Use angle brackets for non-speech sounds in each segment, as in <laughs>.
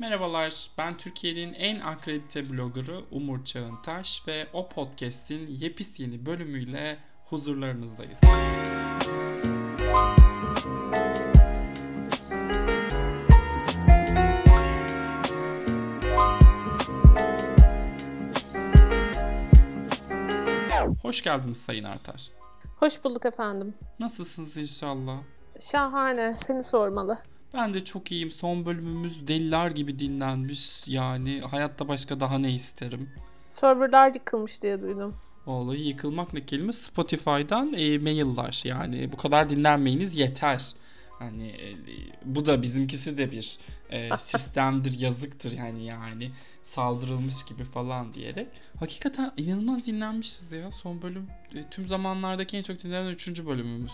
Merhabalar, ben Türkiye'nin en akredite bloggerı Umur Çağıntaş ve o podcast'in yepis yeni bölümüyle huzurlarınızdayız. Hoş geldiniz Sayın Artar. Hoş bulduk efendim. Nasılsınız inşallah? Şahane. Seni sormalı. Ben de çok iyiyim. Son bölümümüz deliler gibi dinlenmiş. Yani hayatta başka daha ne isterim? Serverlar yıkılmış diye duydum. Olayı yıkılmak ne kelime? Spotify'dan e, mailler yani bu kadar dinlenmeyiniz yeter. Hani e, bu da bizimkisi de bir e, <laughs> sistemdir, yazıktır yani yani saldırılmış gibi falan diyerek. Hakikaten inanılmaz dinlenmişiz ya son bölüm. E, tüm zamanlardaki en çok dinlenen üçüncü bölümümüz.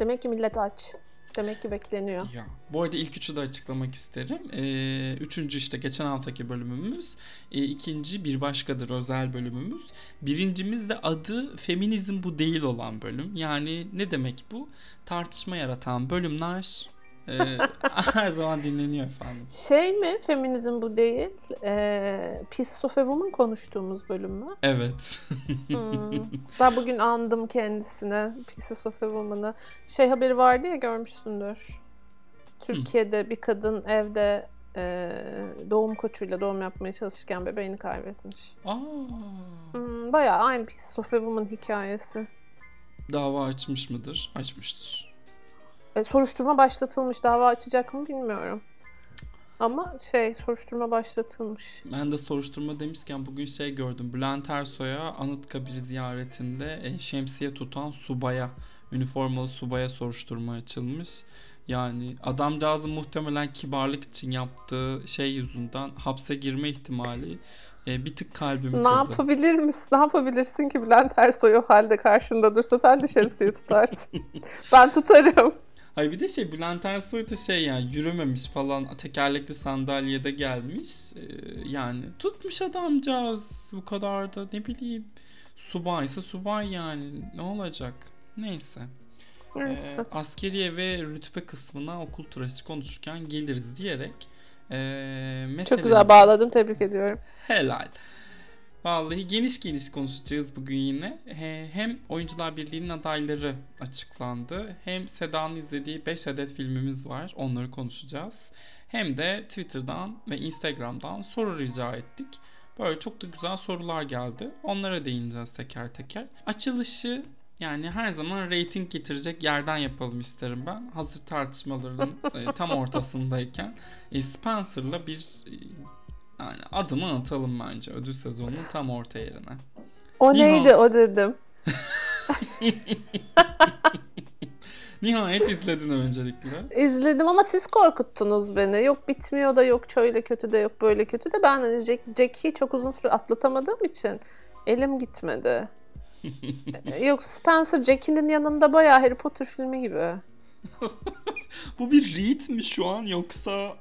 Demek ki millet aç. Demek ki bekleniyor. Ya, bu arada ilk üçü de açıklamak isterim. Ee, üçüncü işte geçen haftaki bölümümüz. Ee, ikinci bir başkadır özel bölümümüz. Birincimiz de adı feminizm bu değil olan bölüm. Yani ne demek bu? Tartışma yaratan bölümler e, <laughs> her zaman dinleniyor efendim. Şey mi feminizm bu değil? Ee, Pieces of a Woman konuştuğumuz bölüm mü? Evet. Hmm. <laughs> Ben bugün andım kendisine Pieces of a Woman'ı. Şey haberi vardı ya görmüşsündür. Türkiye'de bir kadın evde e, doğum koçuyla doğum yapmaya çalışırken bebeğini kaybetmiş. Aa, Hmm, bayağı aynı Pieces of a Woman hikayesi. dava açmış mıdır? Açmıştır. E, soruşturma başlatılmış. Dava açacak mı bilmiyorum. Ama şey soruşturma başlatılmış. Ben de soruşturma demişken bugün şey gördüm. Bülent Ersoy'a Anıtkabir ziyaretinde e, şemsiye tutan subaya, üniformalı subaya soruşturma açılmış. Yani adamcağızın muhtemelen kibarlık için yaptığı şey yüzünden hapse girme ihtimali e, bir tık kalbimi Ne kırdı. yapabilir misin? Ne yapabilirsin ki Bülent Ersoy o halde karşında dursa sen de şemsiye <laughs> tutarsın. ben tutarım. Hayır bir de şey Bülent Ersoy da şey yani yürümemiş falan tekerlekli sandalyede gelmiş. Ee, yani tutmuş adamcağız bu kadar da ne bileyim subaysa subay yani ne olacak neyse. Ee, askeriye ve rütbe kısmına okul turası konuşurken geliriz diyerek ee, Çok güzel meselemizi- bağladın. Tebrik ediyorum. Helal. Vallahi geniş geniş konuşacağız bugün yine. He- Hem Oyuncular Birliği'nin adayları açıklandı. Hem Seda'nın izlediği 5 adet filmimiz var. Onları konuşacağız. Hem de Twitter'dan ve Instagram'dan soru rica ettik. Böyle çok da güzel sorular geldi. Onlara değineceğiz teker teker. Açılışı yani her zaman rating getirecek yerden yapalım isterim ben. Hazır tartışmaların e, tam ortasındayken e, Spencer'la bir yani adımı atalım bence ödül sezonunun tam orta yerine. O Nihan. neydi o dedim. <laughs> Nihayet izledin öncelikle. İzledim ama siz korkuttunuz beni. Yok bitmiyor da yok şöyle kötü de yok böyle kötü de ben hani Jack, Jackie'yi çok uzun süre atlatamadığım için elim gitmedi. <laughs> Yok Spencer Jackie'nin yanında bayağı Harry Potter filmi gibi. <laughs> Bu bir read mi şu an yoksa?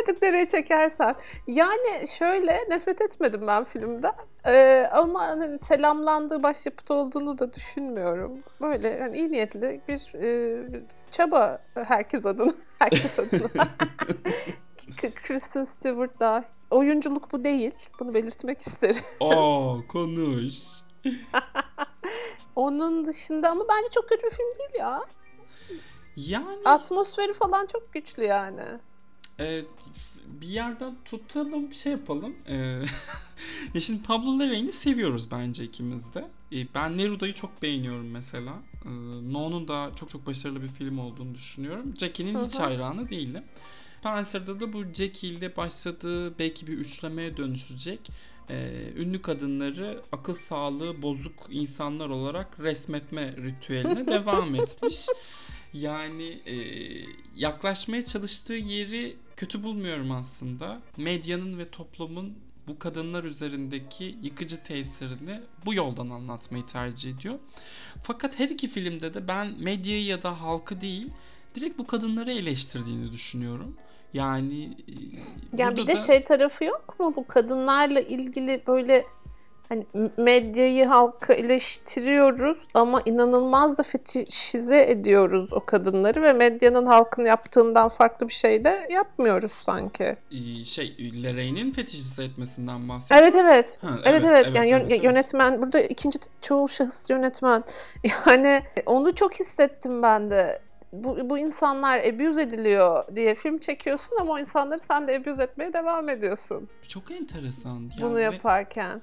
Artık nereye çekersen. Yani şöyle nefret etmedim ben filmden. Ee, ama hani selamlandığı başyapıt olduğunu da düşünmüyorum. Böyle yani iyi niyetli bir e, çaba herkes adına. <laughs> Herkes adına. <laughs> Kristen Stewart da. Oyunculuk bu değil. Bunu belirtmek isterim. Aa konuş. <laughs> Onun dışında ama bence çok kötü bir film değil ya. Yani Atmosferi falan çok güçlü yani. E, bir yerden tutalım bir şey yapalım. E, <laughs> ya şimdi Pablo Larraín'i seviyoruz bence ikimiz de. E, ben Neruda'yı çok beğeniyorum mesela. E, No'nun da çok çok başarılı bir film olduğunu düşünüyorum. Jackie'nin hiç hayranı değilim. Spencer'da da bu Jackie ile başladığı belki bir üçlemeye dönüşecek. e, ünlü kadınları akıl sağlığı bozuk insanlar olarak resmetme ritüeline <laughs> devam etmiş. Yani e, yaklaşmaya çalıştığı yeri kötü bulmuyorum aslında. Medyanın ve toplumun bu kadınlar üzerindeki yıkıcı tesirini bu yoldan anlatmayı tercih ediyor. Fakat her iki filmde de ben medyayı ya da halkı değil, direkt bu kadınları eleştirdiğini düşünüyorum. Yani e, burada bir de da şey tarafı yok mu bu kadınlarla ilgili böyle hani medyayı halka eleştiriyoruz ama inanılmaz da fetişize ediyoruz o kadınları ve medyanın halkın yaptığından farklı bir şey de yapmıyoruz sanki. Ee, Şey, Lorraine'in fetişize etmesinden bahsediyor. Evet evet. Ha, Evet evet, yani yön- evet, evet. yönetmen burada ikinci çoğu şahıs yönetmen. <laughs> Yani onu çok hissettim ben de. Bu, bu insanlar abuse ediliyor diye film çekiyorsun ama o insanları sen de abuse etmeye devam ediyorsun Çok enteresan. Yani bunu ve- yaparken. E,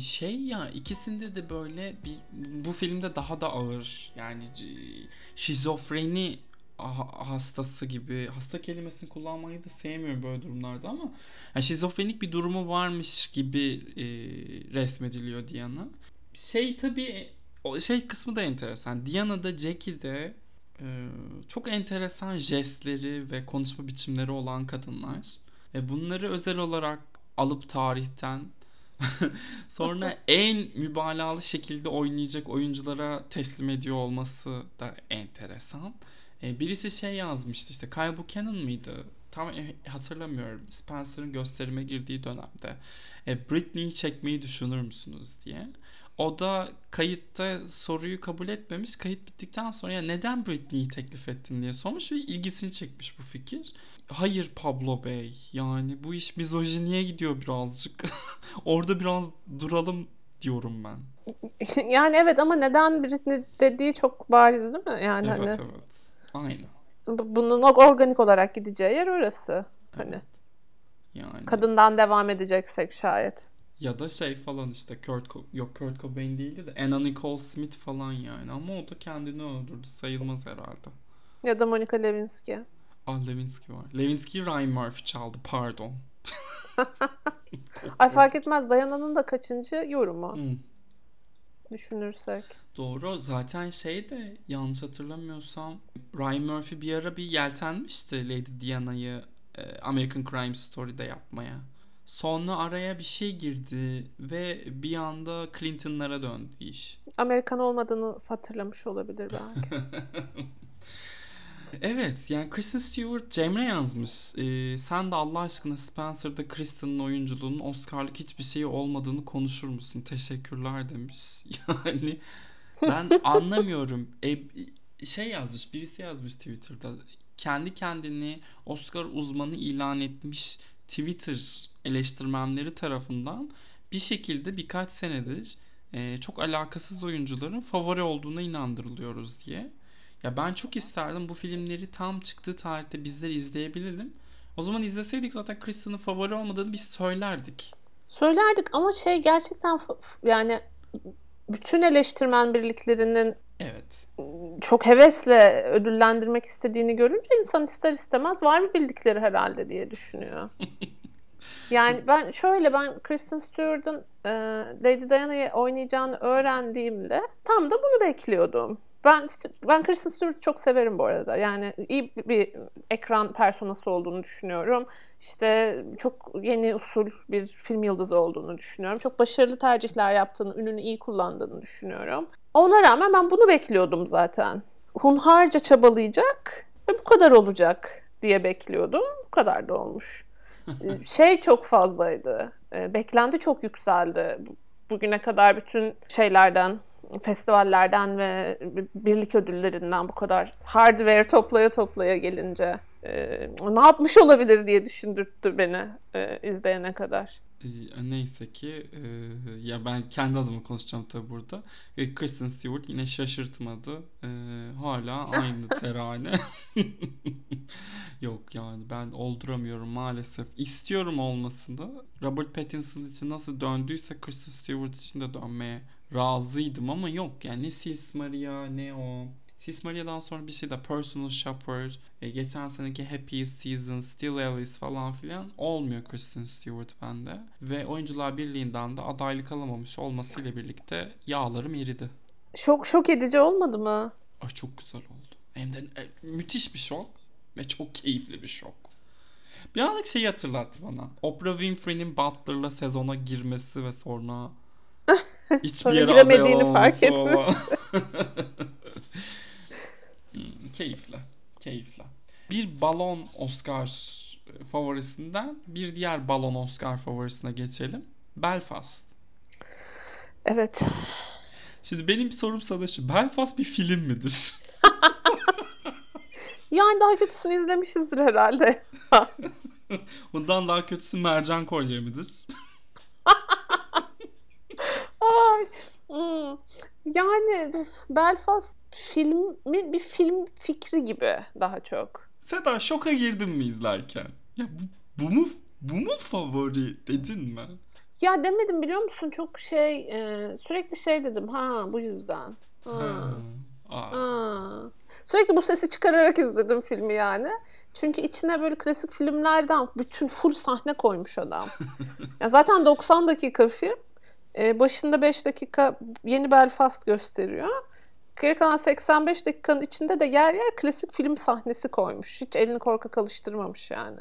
şey ya ikisinde de böyle bir bu filmde daha da ağır yani şizofreni ha- hastası gibi hasta kelimesini kullanmayı da sevmiyorum böyle durumlarda ama yani şizofrenik bir durumu varmış gibi e, resmediliyor Diana. Şey tabii o şey kısmı da enteresan. Diana'da Jackie'de e, çok enteresan jestleri ve konuşma biçimleri olan kadınlar. E, bunları özel olarak alıp tarihten <laughs> Sonra en mübalağalı şekilde oynayacak oyunculara teslim ediyor olması da enteresan. E, birisi şey yazmıştı işte Kyle Buchanan mıydı? Tam e- hatırlamıyorum. Spencer'ın gösterime girdiği dönemde. E, Britney'i çekmeyi düşünür müsünüz diye. O da kayıtta soruyu kabul etmemiş. Kayıt bittikten sonra ya neden Britney'i teklif ettin diye sormuş ve ilgisini çekmiş bu fikir. Hayır Pablo Bey yani bu iş mizojiniye gidiyor birazcık. <laughs> Orada biraz duralım diyorum ben. <laughs> Yani evet ama neden Britney dediği çok bariz değil mi? Yani evet hani evet. Aynen. bu- bunun organik olarak gideceği yer orası. Hani Evet. Yani kadından devam edeceksek şayet. ya da şey falan işte Kurt Co- yok Kurt Cobain değildi de Anna Nicole Smith falan yani ama o da kendini öldürdü sayılmaz herhalde. Ya da Monica Lewinsky. Ah Lewinsky var. Lewinsky Ryan Murphy çaldı pardon. <laughs> Ay fark etmez Dayana'nın da kaçıncı yorumu Hmm. düşünürsek. Doğru. Zaten şey de yanlış hatırlamıyorsam Ryan Murphy bir ara bir yeltenmişti Lady Diana'yı e, American Crime Story'de yapmaya. Sonra araya bir şey girdi ve bir anda Clinton'lara döndü iş. Amerikan olmadığını hatırlamış olabilir belki. <laughs> Evet yani Kristen Stewart Cemre yazmış. Ee, sen de Allah aşkına Spencer'da Kristen'in oyunculuğunun Oscar'lık hiçbir şeyi olmadığını konuşur musun? Teşekkürler demiş. <laughs> Yani ben <laughs> anlamıyorum. E, şey yazmış birisi yazmış Twitter'da. Kendi kendini Oscar uzmanı ilan etmiş Twitter eleştirmenleri tarafından bir şekilde birkaç senedir e, çok alakasız oyuncuların favori olduğuna inandırılıyoruz diye. Ya ben çok isterdim bu filmleri tam çıktığı tarihte bizler izleyebilelim. O zaman izleseydik zaten Kristen'ın favori olmadığını biz söylerdik. Söylerdik ama şey gerçekten yani bütün eleştirmen birliklerinin Evet. çok hevesle ödüllendirmek istediğini görünce insan ister istemez var mı bildikleri herhalde diye düşünüyor. <laughs> Yani ben şöyle ben Kristen Stewart'ın e, Lady Diana'yı oynayacağını öğrendiğimde tam da bunu bekliyordum. Ben ben Kristen Stewart'ı çok severim bu arada. Yani iyi bir ekran personası olduğunu düşünüyorum. İşte çok yeni usul bir film yıldızı olduğunu düşünüyorum. Çok başarılı tercihler yaptığını, ününü iyi kullandığını düşünüyorum. Ona rağmen ben bunu bekliyordum zaten. Hunharca çabalayacak ve bu kadar olacak diye bekliyordum. Bu kadar da olmuş. <laughs> Şey çok fazlaydı. Ee, Beklenti çok yükseldi. Bu- Bugüne kadar bütün şeylerden, festivallerden ve birlik ödüllerinden bu kadar hardware toplaya toplaya gelince e, ne yapmış olabilir diye düşündürttü beni e, izleyene kadar. Neyse ki e, ya ben kendi adıma konuşacağım tabii burada. E, Kristen Stewart yine şaşırtmadı. E, hala aynı <laughs> terane. <laughs> Yok yani ben olduramıyorum maalesef. İstiyorum olmasını. Robert Pattinson için nasıl döndüyse Kristen Stewart için de dönmeye razıydım ama yok yani ne Sis Maria ne o. Sis Maria'dan sonra bir şey de Personal Shopper, e, geçen seneki Happiest Season, Still Alice falan filan olmuyor Kristen Stewart bende. Ve Oyuncular Birliği'nden de adaylık alamamış olmasıyla birlikte yağlarım eridi. Şok şok edici olmadı mı? Ay çok güzel oldu. Hem de e, müthiş bir şok ve çok keyifli bir şok. Birazcık şeyi hatırlattı bana. Oprah Winfrey'nin Butler'la sezona girmesi ve sonra <laughs> hiçbir yere giremediğini fark falan. <laughs> Hmm, keyifli. Keyifli. Bir balon Oscar favorisinden bir diğer balon Oscar favorisine geçelim. Belfast. Evet. Şimdi benim sorum sana şu. Belfast bir film midir? <laughs> Yani daha kötüsünü izlemişizdir herhalde. <laughs> Bundan daha kötüsü Mercan Kolye midir? <laughs> Ay. hmm. Yani Belfast filmin bir film fikri gibi daha çok. Seda şoka girdin mi izlerken? Ya bu, bu mu bu mu favori dedin mi? Ya demedim biliyor musun çok şey e, sürekli şey dedim ha bu yüzden. Ha. Aa. Ha. Sürekli bu sesi çıkararak izledim filmi yani. Çünkü içine böyle klasik filmlerden bütün full sahne koymuş adam. <laughs> ya zaten 90 dakika film. Ee, başında 5 dakika yeni Belfast gösteriyor. Geri kalan 85 dakikanın içinde de yer yer klasik film sahnesi koymuş. Hiç elini korkak alıştırmamış yani.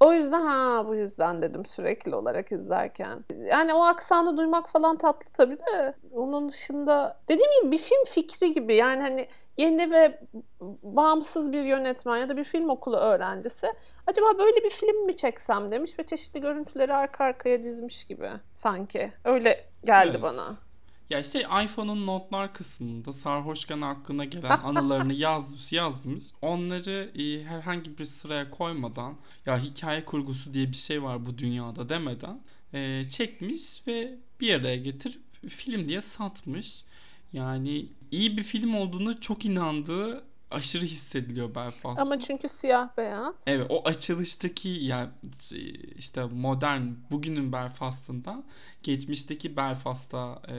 O yüzden ha bu yüzden dedim sürekli olarak izlerken. Yani o aksanı duymak falan tatlı tabii de onun dışında dediğim gibi bir film fikri gibi yani hani yeni ve bağımsız bir yönetmen ya da bir film okulu öğrencisi acaba böyle bir film mi çeksem demiş ve çeşitli görüntüleri arka arkaya dizmiş gibi sanki. Öyle geldi Evet. bana. Ya şey iPhone'un notlar kısmında sarhoşken aklına gelen <laughs> anılarını yazmış yazmış. Onları e, herhangi bir sıraya koymadan ya hikaye kurgusu diye bir şey var bu dünyada demeden e, çekmiş ve bir araya getirip film diye satmış. Yani iyi bir film olduğunu çok inandığı aşırı hissediliyor Belfast'ta. Ama çünkü siyah beyaz. Evet o açılıştaki yani işte modern bugünün Belfast'ından geçmişteki Belfast'a e,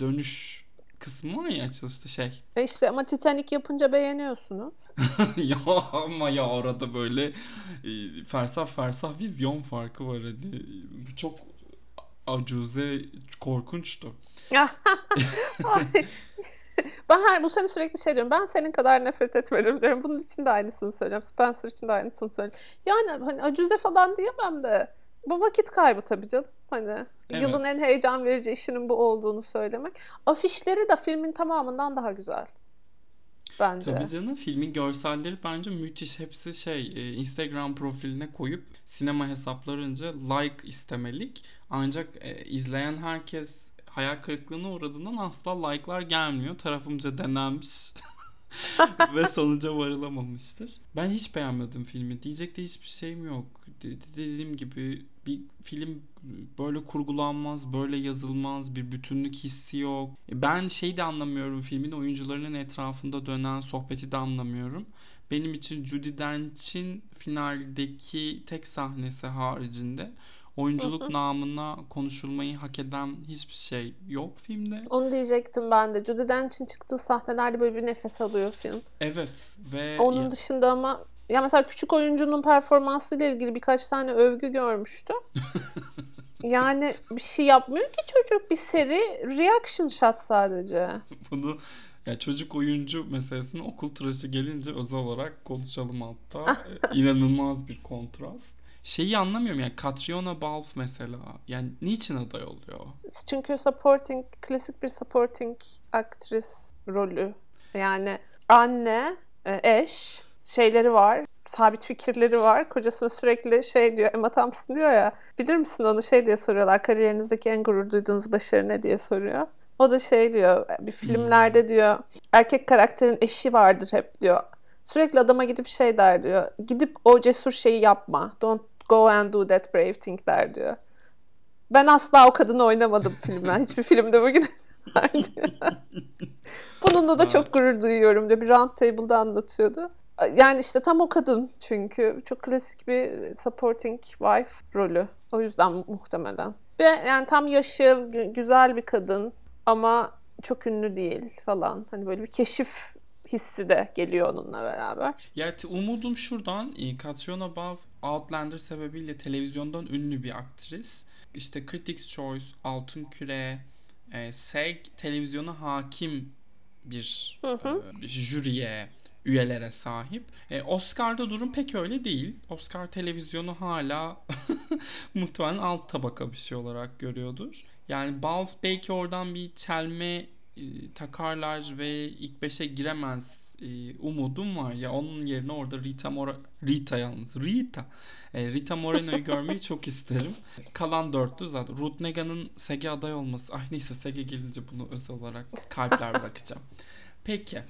dönüş kısmı var ya açılışta şey. E işte ama Titanic yapınca beğeniyorsunuz. <laughs> ya ama ya orada böyle e, fersah fersah vizyon farkı var hani bu çok acuze korkunçtu. <laughs> <laughs> Her bu sene sürekli şey diyorum. Ben senin kadar nefret etmedim diyorum. Bunun için de aynısını söyleyeceğim. Spencer için de aynısını söyleyeceğim. Yani hani acuze falan diyemem de bu vakit kaybı tabii canım. Hani Evet. yılın en heyecan verici işinin bu olduğunu söylemek. Afişleri de filmin tamamından daha güzel. Bence. Tabii canım filmin görselleri bence müthiş. Hepsi şey e, Instagram profiline koyup sinema hesaplarınca like istemelik. Ancak e, izleyen herkes hayal kırıklığına uğradığından asla like'lar gelmiyor. Tarafımca denenmiş. <laughs> ve sonuca varılamamıştır. Ben hiç beğenmedim filmi. Diyecek de hiçbir şeyim yok. De- de- dediğim gibi bir film böyle kurgulanmaz, böyle yazılmaz, bir bütünlük hissi yok. Ben şey de anlamıyorum filmin oyuncularının etrafında dönen sohbeti de anlamıyorum. Benim için Judi Dench'in finaldeki tek sahnesi haricinde oyunculuk namına konuşulmayı hak eden hiçbir şey yok filmde. Onu diyecektim ben de. Judi Dench'in çıktığı sahnelerde böyle bir nefes alıyor film. Evet ve Onun ya- dışında ama ya mesela küçük oyuncunun performansıyla ilgili birkaç tane övgü görmüştüm. <laughs> Yani bir şey yapmıyor ki çocuk bir seri reaction shot sadece. <laughs> bunu ya çocuk oyuncu meselesini okul tıraşı gelince özel olarak konuşalım hatta. <laughs> E, İnanılmaz bir kontrast. Şeyi anlamıyorum yani Catriona Balfe mesela. Yani niçin aday oluyor? Çünkü supporting, klasik bir supporting aktris rolü. Yani anne, e, eş, şeyleri var, sabit fikirleri var. Kocasına sürekli şey diyor, Emma Thompson diyor ya, bilir misin onu şey diye soruyorlar, kariyerinizdeki en gurur duyduğunuz başarı ne diye soruyor. O da şey diyor, bir filmlerde diyor, erkek karakterin eşi vardır hep diyor. Sürekli adama gidip şey der diyor, gidip o cesur şeyi yapma, don't go and do that brave thing der diyor. Ben asla o kadını oynamadım filmden. <laughs> Hiçbir filmde bugün. <laughs> <laughs> Bununla da çok gurur duyuyorum diyor. Bir round table'da anlatıyordu. Yani işte tam o kadın çünkü çok klasik bir supporting wife rolü. O yüzden muhtemelen. Ve yani tam yaşı gü- güzel bir kadın ama çok ünlü değil falan. Hani böyle bir keşif hissi de geliyor onunla beraber. Ya umudum şuradan. e, Catriona Balfe Outlander sebebiyle televizyondan ünlü bir aktris. İşte Critics Choice, Altın Küre, e, SEG televizyona hakim bir, Hı hı. e, bir jüriye, üyelere sahip. E, Oscar'da durum pek öyle değil. Oscar televizyonu hala <laughs> muhtemelen alt tabaka bir şey olarak görüyordur. Yani Balfe belki oradan bir çelme e, takarlar ve ilk beşe giremez e, umudum var ya onun yerine orada Rita Mora Rita yalnız Rita e, Rita Moreno'yu <laughs> görmeyi çok isterim. Kalan dörtlü zaten Ruth Nega'nın Sege aday olması. Ay neyse Sege gelince bunu özel olarak kalpler bırakacağım. Peki.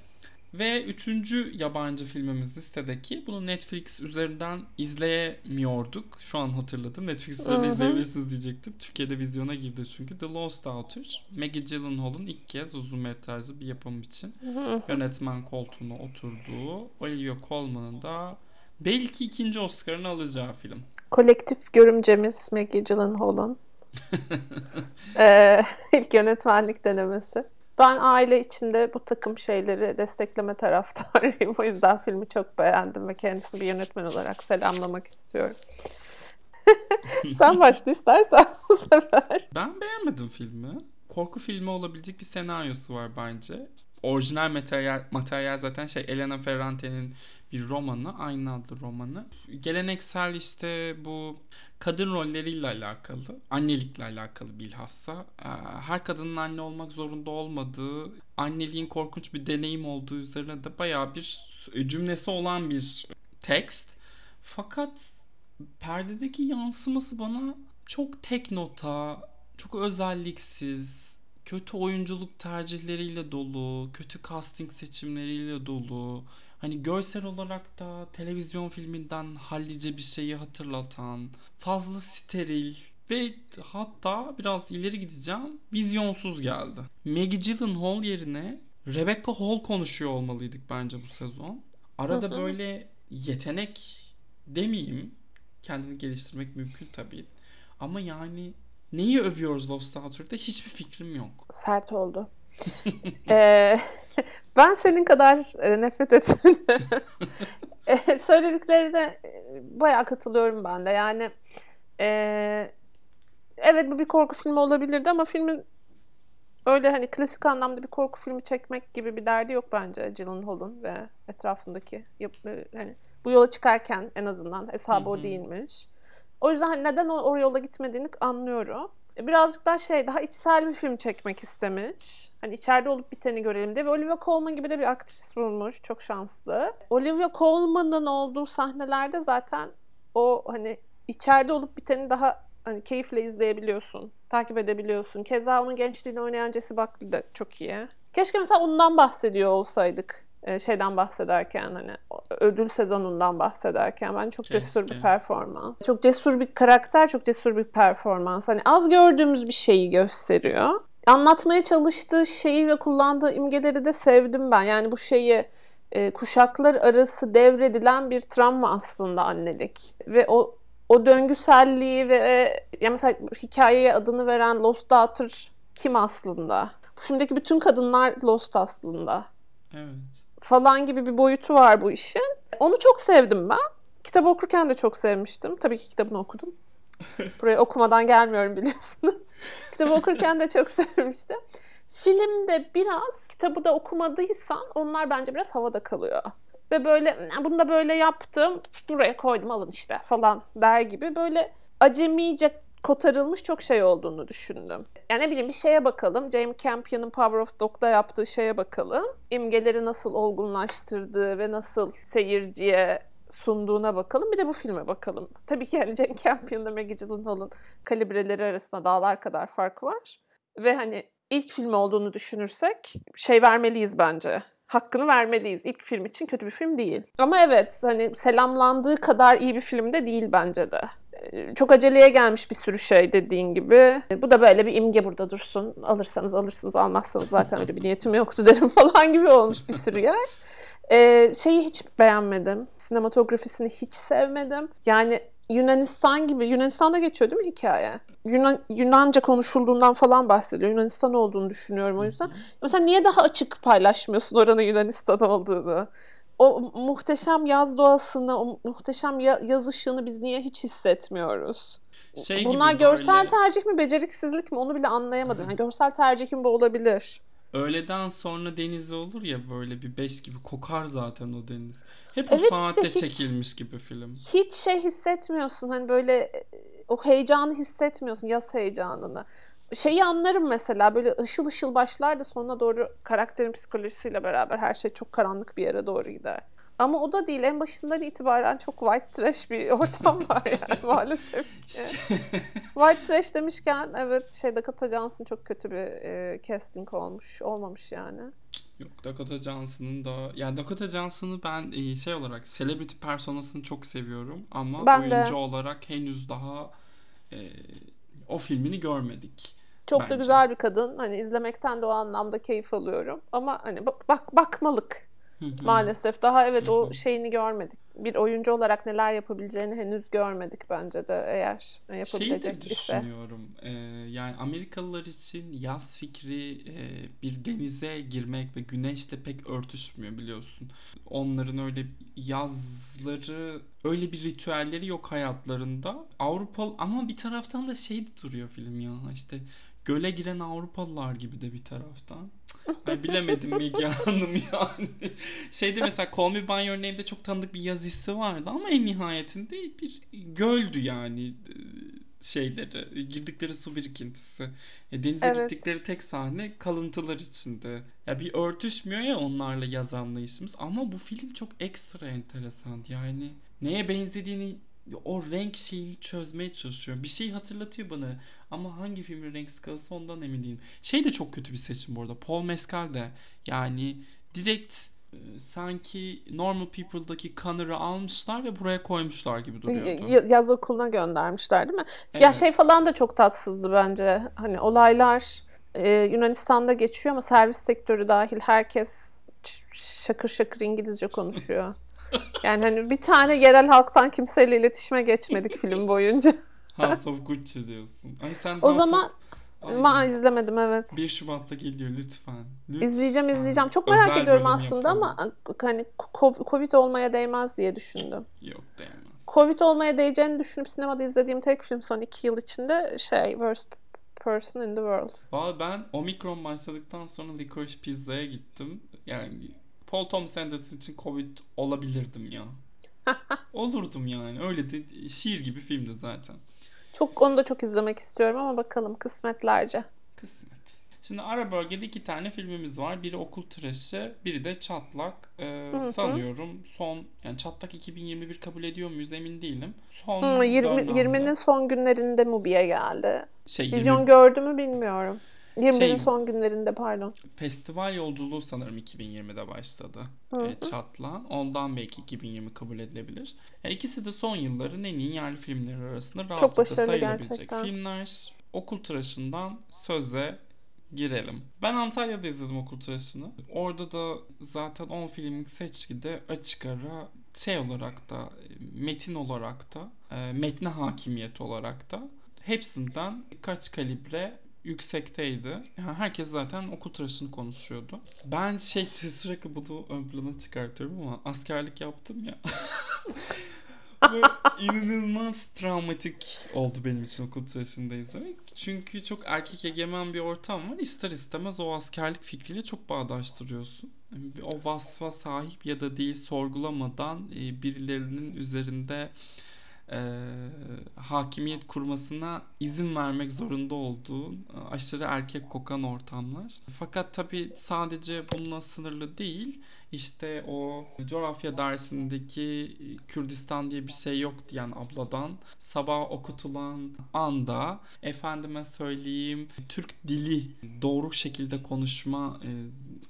Ve üçüncü yabancı filmimiz listedeki. Bunu Netflix üzerinden izleyemiyorduk. Şu an hatırladım. Netflix üzerinden izleyebilirsiniz diyecektim. Türkiye'de vizyona girdi çünkü. The Lost Daughter. Maggie Gyllenhaal'ın ilk kez uzun metrajlı bir yapım için yönetmen koltuğuna oturduğu Olivia Colman'ın da belki ikinci Oscar'ını alacağı film. Kolektif görümcemiz Maggie Gyllenhaal'ın <laughs> ee, ilk yönetmenlik denemesi. Ben aile içinde bu takım şeyleri destekleme taraftarıyım. <laughs> O yüzden filmi çok beğendim ve kendisini bir yönetmen olarak selamlamak istiyorum. <laughs> Sen başla istersen <laughs> bu sefer. Ben beğenmedim filmi. Korku filmi olabilecek bir senaryosu var bence. Orijinal materyal, materyal zaten şey Elena Ferrante'nin bir romanı. Aynı adlı romanı. Geleneksel işte bu kadın rolleriyle alakalı, annelikle alakalı bilhassa. Ee, her kadının anne olmak zorunda olmadığı, anneliğin korkunç bir deneyim olduğu üzerine de bayağı bir cümlesi olan bir tekst. Fakat perdedeki yansıması bana çok tek nota, çok özelliksiz, kötü oyunculuk tercihleriyle dolu, kötü casting seçimleriyle dolu. Hani görsel olarak da televizyon filminden hallice bir şeyi hatırlatan, fazla steril ve hatta biraz ileri gideceğim vizyonsuz geldi. Maggie Gyllenhaal yerine Rebecca Hall konuşuyor olmalıydık bence bu sezon. Arada böyle yetenek demeyeyim. Kendini geliştirmek mümkün tabii. Ama yani neyi övüyoruz Lost Daughter'da hiçbir fikrim yok. Sert oldu. <laughs> ee, ben senin kadar e, nefret etmedim. <laughs> e, söylediklerine e, bayağı katılıyorum ben de. Yani e, evet bu bir korku filmi olabilirdi ama filmin öyle hani klasik anlamda bir korku filmi çekmek gibi bir derdi yok bence Gyllenhaal'ın ve etrafındaki yapı, hani bu yola çıkarken en azından hesabı o değilmiş. O yüzden hani neden o, o yola gitmediğini anlıyorum. Birazcık daha şey daha içsel bir film çekmek istemiş. Hani içeride olup biteni görelim diye. Ve Olivia Colman gibi de bir aktris bulmuş. Çok şanslı. Olivia Colman'ın olduğu sahnelerde zaten o hani içeride olup biteni daha hani keyifle izleyebiliyorsun. Takip edebiliyorsun. Keza onun gençliğini oynayan Jesse Buckley de çok iyi. Keşke mesela ondan bahsediyor olsaydık şeyden bahsederken hani ödül sezonundan bahsederken ben çok Keşke. cesur bir performans. Çok cesur bir karakter, çok cesur bir performans. Hani az gördüğümüz bir şeyi gösteriyor. Anlatmaya çalıştığı şeyi ve kullandığı imgeleri de sevdim ben. Yani bu şeyi e, kuşaklar arası devredilen bir travma aslında annelik. Ve o o döngüselliği ve e, ya mesela hikayeye adını veren Lost Daughter kim aslında? Filmdeki bütün kadınlar Lost aslında. Evet falan gibi bir boyutu var bu işin. Onu çok sevdim ben. Kitabı okurken de çok sevmiştim. Tabii ki kitabını okudum. <laughs> Buraya okumadan gelmiyorum biliyorsunuz. <laughs> kitabı okurken de çok <laughs> sevmiştim. Filmde biraz kitabı da okumadıysan onlar bence biraz havada kalıyor. Ve böyle bunu da böyle yaptım buraya koydum alın işte falan der gibi böyle acemice kotarılmış çok şey olduğunu düşündüm. Yani ne bileyim bir şeye bakalım. James Campion'ın Power of Dog'da yaptığı şeye bakalım. İmgeleri nasıl olgunlaştırdığı ve nasıl seyirciye sunduğuna bakalım. Bir de bu filme bakalım. Tabii ki yani James Campion'la Maggie Gyllenhaal'ın kalibreleri arasında dağlar kadar fark var. Ve hani ilk film olduğunu düşünürsek şey vermeliyiz bence. Hakkını vermeliyiz. İlk film için kötü bir film değil. Ama evet hani selamlandığı kadar iyi bir film de değil bence de çok aceleye gelmiş bir sürü şey dediğin gibi. Bu da böyle bir imge burada dursun. Alırsanız alırsınız, almazsanız zaten öyle bir niyetim yoktu <laughs> derim falan gibi olmuş bir sürü yer. Ee, şeyi hiç beğenmedim. Sinematografisini hiç sevmedim. Yani Yunanistan gibi, Yunanistan'da geçiyor değil mi hikaye? Yunan, Yunanca konuşulduğundan falan bahsediyor. Yunanistan olduğunu düşünüyorum o yüzden. Mesela niye daha açık paylaşmıyorsun oranın Yunanistan olduğunu? o muhteşem yaz doğasını, o muhteşem yaz ışığını biz niye hiç hissetmiyoruz? Şey Bunlar görsel böyle... tercih mi, beceriksizlik mi onu bile anlayamadım. Yani görsel tercihim bu olabilir. Öğleden sonra deniz olur ya böyle bir beş gibi kokar zaten o deniz. Hep evet, o saatte işte çekilmiş hiç, gibi film. Hiç şey hissetmiyorsun hani böyle o heyecanı hissetmiyorsun yaz heyecanını. şeyi anlarım mesela böyle ışıl ışıl başlar da sonuna doğru karakterin psikolojisiyle beraber her şey çok karanlık bir yere doğru gider. Ama o da değil. En başından itibaren çok white trash bir <laughs> ortam var yani <laughs> maalesef. <laughs> white trash demişken evet şey Dakota Johnson çok kötü bir e, casting olmuş. Olmamış yani. Yok Dakota Johnson'ın da yani Dakota Johnson'ı ben e, şey olarak celebrity personasını çok seviyorum ama Ben oyuncu de. olarak henüz daha e, o filmini görmedik. Çok da Bence. güzel bir kadın. Hani izlemekten de o anlamda keyif alıyorum. Ama hani bak, bak bakmalık. Maalesef. Daha evet o şeyini görmedik. Bir oyuncu olarak neler yapabileceğini henüz görmedik bence de eğer Şeyi de yapabilecek ise. düşünüyorum. e, yani Amerikalılar için yaz fikri e, bir denize girmek ve güneşle pek örtüşmüyor biliyorsun. Onların öyle yazları öyle bir ritüelleri yok hayatlarında. Avrupa ama bir taraftan da şey duruyor film ya işte göle giren Avrupalılar gibi de bir taraftan. Ay bilemedim Müge <laughs> Hanım yani. Şeyde mesela Call Me By Your Name'de çok tanıdık bir yaz hissi vardı ama en nihayetinde bir göldü yani e, şeyleri girdikleri su birikintisi. E, denize Evet. gittikleri tek sahne kalıntılar içinde. Ya bir örtüşmüyor ya onlarla yaz anlayışımız ama bu film çok ekstra enteresan. Yani neye benzediğini o renk şeyini çözmeye çalışıyorum. Bir şey hatırlatıyor bana ama hangi filmin renk skalası ondan emin değilim. Şey de çok kötü bir seçim bu arada. Paul Mescal de yani direkt e, sanki Normal People'daki Connor'ı almışlar ve buraya koymuşlar gibi duruyordu. Yaz okuluna göndermişler değil mi? Ya Evet. şey falan da çok tatsızdı bence. Hani olaylar e, Yunanistan'da geçiyor ama servis sektörü dahil herkes şakır şakır İngilizce konuşuyor. <laughs> Yani hani bir tane yerel halktan kimseyle iletişime geçmedik film boyunca. <laughs> House of Gucci diyorsun. Ay sen O House zaman of... Ama izlemedim evet. 1 Şubat'ta geliyor lütfen. İzleyeceğim Lütfen. izleyeceğim. Çok merak Özel ediyorum aslında yapalım. ama hani Covid olmaya değmez diye düşündüm. Yok değmez. Covid olmaya değeceğini düşünüp sinemada izlediğim tek film son iki yıl içinde şey Worst Person in the World. Valla ben Omikron başladıktan sonra Licorice Pizza'ya gittim. Yani Paul Thomas Anderson için Covid olabilirdim ya. <laughs> Olurdum yani. Öyle de şiir gibi filmdi zaten. Çok onu da çok izlemek istiyorum ama bakalım kısmetlerce. Kısmet. Şimdi ara bölgede iki tane filmimiz var. Biri Okul Tıraşı, biri de Çatlak. Ee, Hı hı. sanıyorum son yani Çatlak 2021 kabul ediyor muyuz emin değilim. Son Hmm, 20, dönemde- 20'nin son günlerinde Mubi'ye geldi. şey Vizyon 20 gördü mü bilmiyorum. 20'nin Şey- son günlerinde pardon. festival yolculuğu sanırım 2020'de başladı. Hı hı. E, Çatlan. Ondan belki 2020 kabul edilebilir. E, ikisi de son yılların en iyi yerli filmleri arasında rahatlıkla sayılabilecek gerçekten. filmler. Okul tıraşından söze girelim. Ben Antalya'da izledim Okul Tıraşı'nı. Orada da zaten 10 filmlik seçkide açık ara şey olarak da metin olarak da e, metne hakimiyet olarak da hepsinden birkaç kalibre yüksekteydi. Yani herkes zaten okul tıraşını konuşuyordu. Ben şey <laughs> sürekli bunu ön plana çıkartıyorum ama askerlik yaptım ya. <laughs> Ve inanılmaz travmatik oldu benim için okul tıraşında izlemek. Çünkü çok erkek egemen bir ortam var. İster istemez o askerlik fikriyle çok bağdaştırıyorsun. O vasfa sahip ya da değil sorgulamadan e, birilerinin üzerinde e, hakimiyet kurmasına izin vermek zorunda olduğun e, aşırı erkek kokan ortamlar. Fakat tabii sadece bununla sınırlı değil. İşte o coğrafya dersindeki Kürdistan diye bir şey yok diyen abladan sabah okutulan anda efendime söyleyeyim Türk dili doğru şekilde konuşma e,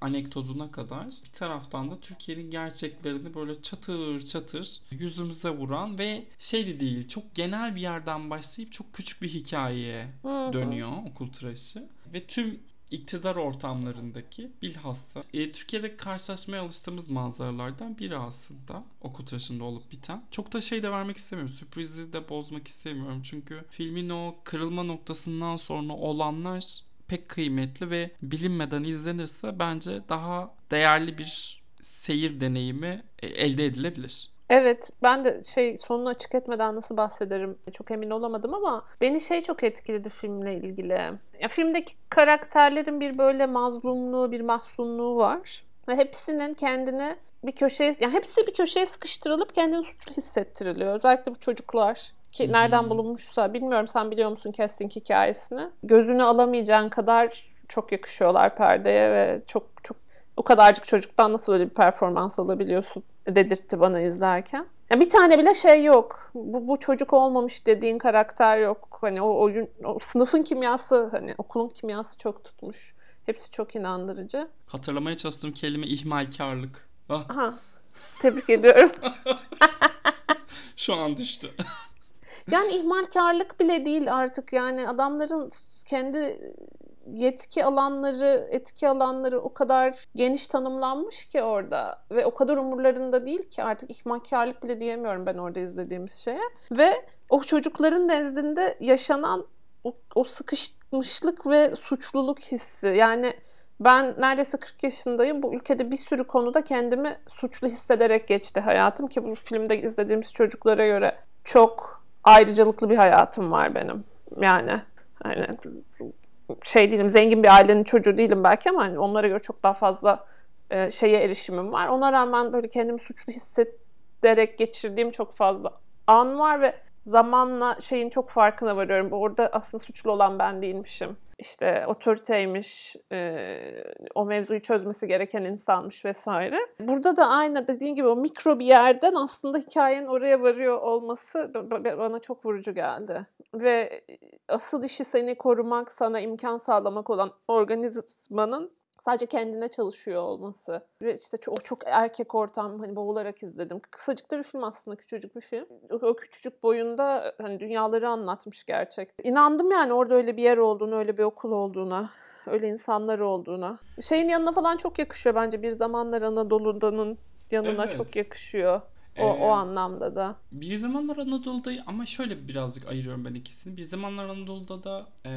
anekdotuna kadar bir taraftan da Türkiye'nin gerçeklerini böyle çatır çatır yüzümüze vuran ve şey de değil çok genel bir yerden başlayıp çok küçük bir hikayeye dönüyor okul tıraşı ve tüm iktidar ortamlarındaki bilhassa e, Türkiye'de karşılaşmaya alıştığımız manzaralardan biri aslında okul tıraşında olup biten. Çok da şey de vermek istemiyorum. Sürprizi de bozmak istemiyorum. Çünkü filmin o kırılma noktasından sonra olanlar pek kıymetli ve bilinmeden izlenirse bence daha değerli bir seyir deneyimi e, elde edilebilir. Evet ben de şey sonunu açık etmeden nasıl bahsederim çok emin olamadım ama beni şey çok etkiledi filmle ilgili. Ya filmdeki karakterlerin bir böyle mazlumluğu, bir mahzunluğu var. Ve hepsinin kendini bir köşeye, yani hepsi bir köşeye sıkıştırılıp kendini suçlu hissettiriliyor. Özellikle bu çocuklar. Ki nereden bulunmuşsa bilmiyorum sen biliyor musun casting hikayesini. Gözünü alamayacağın kadar çok yakışıyorlar perdeye ve çok çok o kadarcık çocuktan nasıl öyle bir performans alabiliyorsun dedirtti bana izlerken. Ya bir tane bile şey yok. Bu, bu çocuk olmamış dediğin karakter yok. Hani o oyun, o sınıfın kimyası, hani okulun kimyası çok tutmuş. Hepsi çok inandırıcı. Hatırlamaya çalıştığım kelime ihmalkarlık. Ah. Aha. Tebrik ediyorum. <laughs> Şu an düştü. <laughs> yani ihmalkarlık bile değil artık. Yani adamların kendi yetki alanları, etki alanları o kadar geniş tanımlanmış ki orada ve o kadar umurlarında değil ki artık ihmalkarlık bile diyemiyorum ben orada izlediğimiz şeye. Ve o çocukların nezdinde yaşanan o, o sıkışmışlık ve suçluluk hissi. Yani ben neredeyse 40 yaşındayım. Bu ülkede bir sürü konuda kendimi suçlu hissederek geçti hayatım ki bu filmde izlediğimiz çocuklara göre çok ayrıcalıklı bir hayatım var benim. Yani hani şey değilim, zengin bir ailenin çocuğu değilim belki ama hani onlara göre çok daha fazla e, şeye erişimim var. Ona rağmen böyle kendimi suçlu hissederek geçirdiğim çok fazla an var ve zamanla şeyin çok farkına varıyorum. Orada aslında suçlu olan ben değilmişim. İşte otoriteymiş, e, o mevzuyu çözmesi gereken insanmış vesaire. Burada da aynı dediğin gibi o mikro bir yerden aslında hikayenin oraya varıyor olması bana çok vurucu geldi. Ve asıl işi seni korumak, sana imkan sağlamak olan organizmanın sadece kendine çalışıyor olması. Ve işte o çok erkek ortam hani boğularak izledim. Kısacık da bir film aslında küçücük bir film. O küçücük boyunda hani dünyaları anlatmış gerçekten. İnandım yani orada öyle bir yer olduğunu, öyle bir okul olduğuna öyle insanlar olduğuna. Şeyin yanına falan çok yakışıyor bence bir zamanlar Anadolu'danın yanına evet. çok yakışıyor. O, ee, o anlamda da. Bir zamanlar Anadolu'da ama şöyle birazcık ayırıyorum ben ikisini. Bir zamanlar Anadolu'da da e,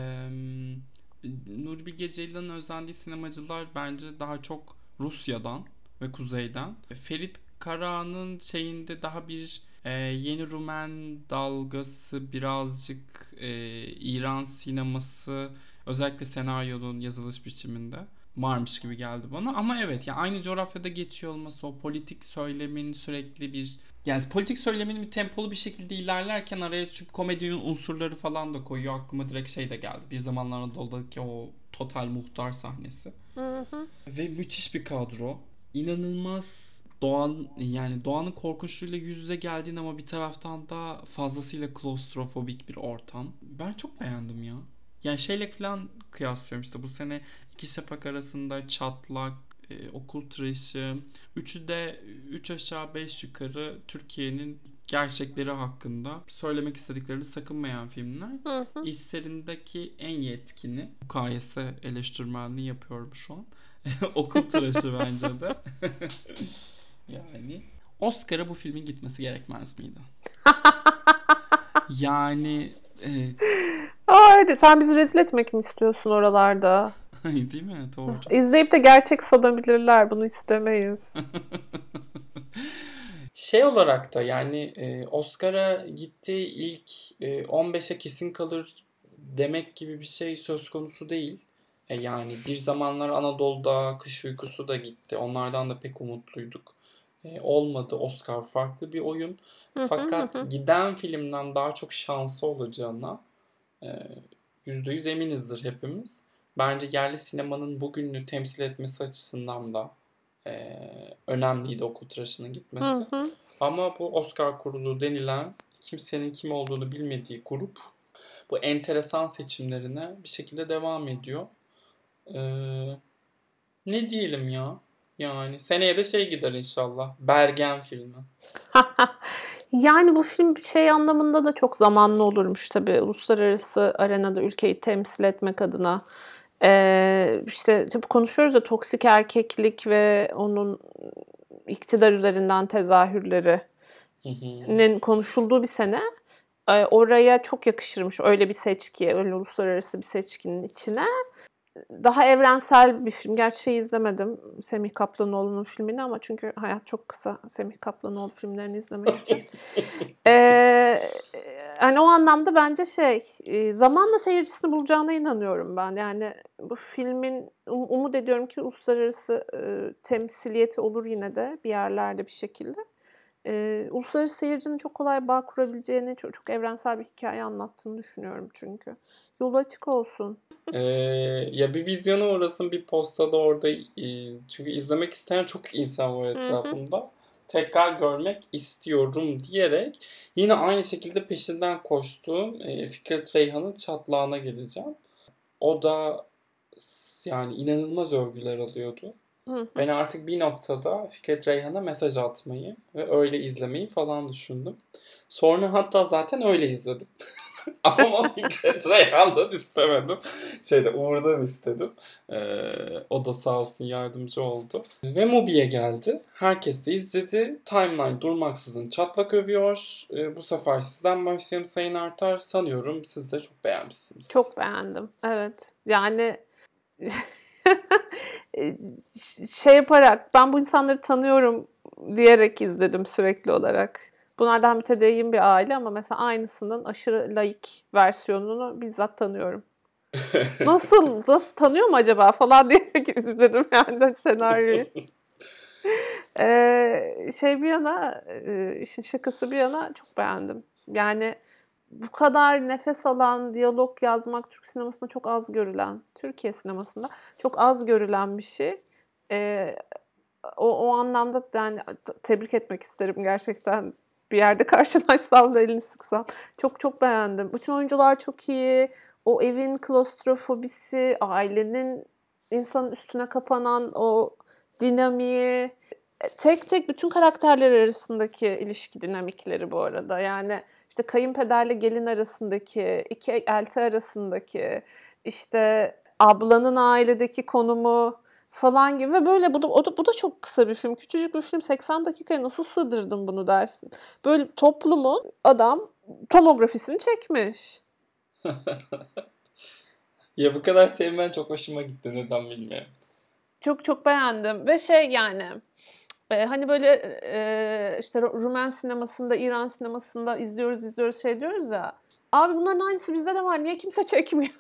Nuri Bilge Ceylan'ın özendiği sinemacılar bence daha çok Rusya'dan ve kuzeyden. Ferit Karahan'ın şeyinde daha bir e, yeni Rumen dalgası birazcık e, İran sineması özellikle senaryonun yazılış biçiminde varmış gibi geldi bana. Ama evet yani aynı coğrafyada geçiyor olması o politik söylemin sürekli bir yani politik söylemin bir tempolu bir şekilde ilerlerken araya çünkü komedinin unsurları falan da koyuyor. Aklıma direkt şey de geldi. Bir zamanlar Anadolu'daki o total muhtar sahnesi. Hı hı. Ve müthiş bir kadro. İnanılmaz doğan yani doğanın korkunçluğuyla yüz yüze geldiğin ama bir taraftan da fazlasıyla klostrofobik bir ortam. Ben çok beğendim ya. Yani şeyle falan kıyaslıyorum işte bu sene iki sepak arasında çatlak, e, okul tıraşı, üçü de üç aşağı beş yukarı Türkiye'nin gerçekleri hakkında söylemek istediklerini sakınmayan filmler. Hı hı. İçlerindeki en yetkini mukayese eleştirmenliği yapıyorum şu an. <laughs> okul tıraşı bence de. <laughs> yani Oscar'a bu filmin gitmesi gerekmez miydi? <laughs> yani Haydi sen bizi rezil etmek mi istiyorsun oralarda? Değil mi? Doğru. İzleyip de gerçek sanabilirler. Bunu istemeyiz. <laughs> şey olarak da yani e, Oscar'a gitti ilk e, 15'e kesin kalır demek gibi bir şey söz konusu değil. E, yani bir zamanlar Anadolu'da kış uykusu da gitti. Onlardan da pek umutluyduk. E, olmadı. Oscar farklı bir oyun. Fakat giden filmden daha çok şansı olacağına %100 ee, eminizdir hepimiz. Bence yerli sinemanın bugününü temsil etmesi açısından da e, önemliydi okul tıraşının gitmesi. Hı hı. Ama bu Oscar kurulu denilen kimsenin kim olduğunu bilmediği grup bu enteresan seçimlerine bir şekilde devam ediyor. Ee, ne diyelim ya? Yani seneye de şey gider inşallah. Bergen filmi. <laughs> Yani bu film şey anlamında da çok zamanlı olurmuş tabii. Uluslararası arenada ülkeyi temsil etmek adına. Ee, işte tabii konuşuyoruz ya toksik erkeklik ve onun iktidar üzerinden tezahürlerinin konuşulduğu bir sene. Ee, oraya çok yakışırmış öyle bir seçki, öyle uluslararası bir seçkinin içine daha evrensel bir film. Gerçi şey izlemedim Semih Kaplanoğlu'nun filmini ama çünkü hayat çok kısa Semih Kaplanoğlu filmlerini izlemek için. <laughs> ee, hani o anlamda bence şey e, zamanla seyircisini bulacağına inanıyorum ben. Yani bu filmin um, umut ediyorum ki uluslararası e, temsiliyeti olur yine de bir yerlerde bir şekilde. E, uluslararası seyircinin çok kolay bağ kurabileceğini, çok, çok evrensel bir hikaye anlattığını düşünüyorum çünkü. Yolu açık olsun. Ee, ya bir vizyona uğrasın bir postada orada e, çünkü izlemek isteyen çok insan var etrafında. Hı hı. Tekrar görmek istiyorum diyerek yine aynı şekilde peşinden koştuğum e, Fikret Reyhan'ın çatlağına geleceğim. O da yani inanılmaz övgüler alıyordu. Hı Ben artık bir noktada Fikret Reyhan'a mesaj atmayı ve öyle izlemeyi falan düşündüm. Sonra hatta zaten öyle izledim. <laughs> Ama <laughs> Fikret Reyhan'dan istemedim. Şeyde Uğur'dan istedim. Ee, o da sağ olsun yardımcı oldu. Ve Mubi'ye geldi. Herkes de izledi. Timeline durmaksızın çatlak övüyor. Ee, bu sefer sizden başlayayım Sayın Artar. Sanıyorum siz de çok beğenmişsiniz. Çok beğendim. Evet. Yani <laughs> <laughs> şey yaparak ben bu insanları tanıyorum diyerek izledim sürekli olarak. Bunlardan mütedeyyin bir aile ama mesela aynısının aşırı laik versiyonunu bizzat tanıyorum. <laughs> nasıl, nasıl tanıyor mu acaba falan diyerek <laughs> izledim yani senaryoyu. ee, şey bir yana, işin şakası bir yana çok beğendim. Yani bu kadar nefes alan, diyalog yazmak Türk sinemasında çok az görülen, Türkiye sinemasında çok az görülen bir şey. Ee, o, o anlamda yani tebrik etmek isterim gerçekten. Bir yerde <laughs> karşılaşsam da elini sıksam. Çok çok beğendim. Bütün oyuncular çok iyi. O evin klostrofobisi, ailenin insanın üstüne kapanan o dinamiği, tek tek bütün karakterler arasındaki ilişki dinamikleri bu arada. Yani işte kayınpederle gelin arasındaki, iki elti arasındaki, işte ablanın ailedeki konumu falan gibi ve böyle bu da, o da, bu da çok kısa bir film. Küçücük bir film 80 dakikaya nasıl sığdırdın bunu dersin. Böyle toplumun adam tomografisini çekmiş. <laughs> ya bu kadar sevmen çok hoşuma gitti neden bilmiyorum. Çok çok beğendim ve şey yani e, hani böyle e, işte Rumen sinemasında, İran sinemasında izliyoruz izliyoruz şey diyoruz ya. Abi bunların aynısı bizde de var. Niye kimse çekmiyor?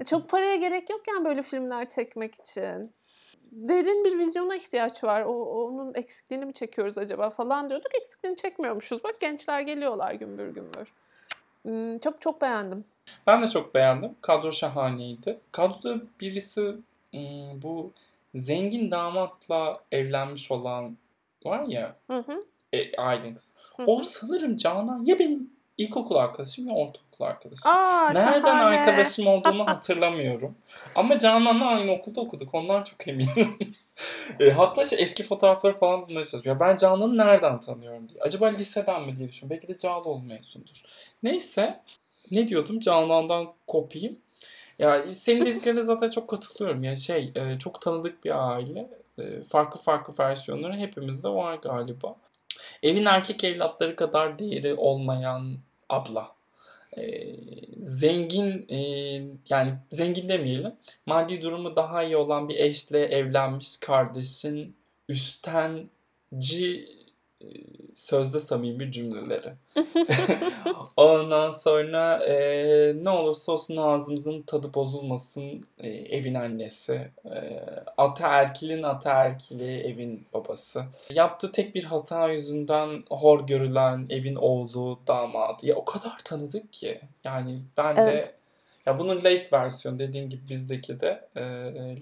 E, çok paraya gerek yok yani böyle filmler çekmek için. Derin bir vizyona ihtiyaç var. O, onun eksikliğini mi çekiyoruz acaba falan diyorduk. Eksikliğini çekmiyormuşuz. Bak gençler geliyorlar gümbür gümbür. Hmm, çok çok beğendim. Ben de çok beğendim. Kadro şahaneydi. Kadroda birisi hmm, bu zengin damatla evlenmiş olan var ya hı hı. E, ailen O sanırım Canan ya benim ilkokul arkadaşım ya ortaokul arkadaşım. Aa, Nereden şahane. arkadaşım olduğunu <laughs> hatırlamıyorum. Ama Canan'la aynı okulda okuduk. Ondan çok eminim. <laughs> e, hatta şey, eski fotoğrafları falan bulmaya çalışıyorum. Ya ben Canan'ı nereden tanıyorum diye. Acaba liseden mi diye düşünüyorum. Belki de Cağaloğlu mezundur. Neyse. Ne diyordum? Canan'dan kopayım. Ya senin dediklerine zaten çok katılıyorum. Yani şey e, çok tanıdık bir aile. E, farklı farklı versiyonları hepimizde var galiba. Evin erkek evlatları kadar değeri olmayan abla. E, zengin yani zengin demeyelim. Maddi durumu daha iyi olan bir eşle evlenmiş kardeşin üstenci sözde samimi cümleleri. <laughs> <laughs> Ondan sonra e, ne olursa olsun ağzımızın tadı bozulmasın e, evin annesi. E, ataerkilin ataerkili evin babası. Yaptığı tek bir hata yüzünden hor görülen evin oğlu, damadı. Ya o kadar tanıdık ki. Yani ben evet. de ya bunun laik versiyon dediğin gibi bizdeki de e,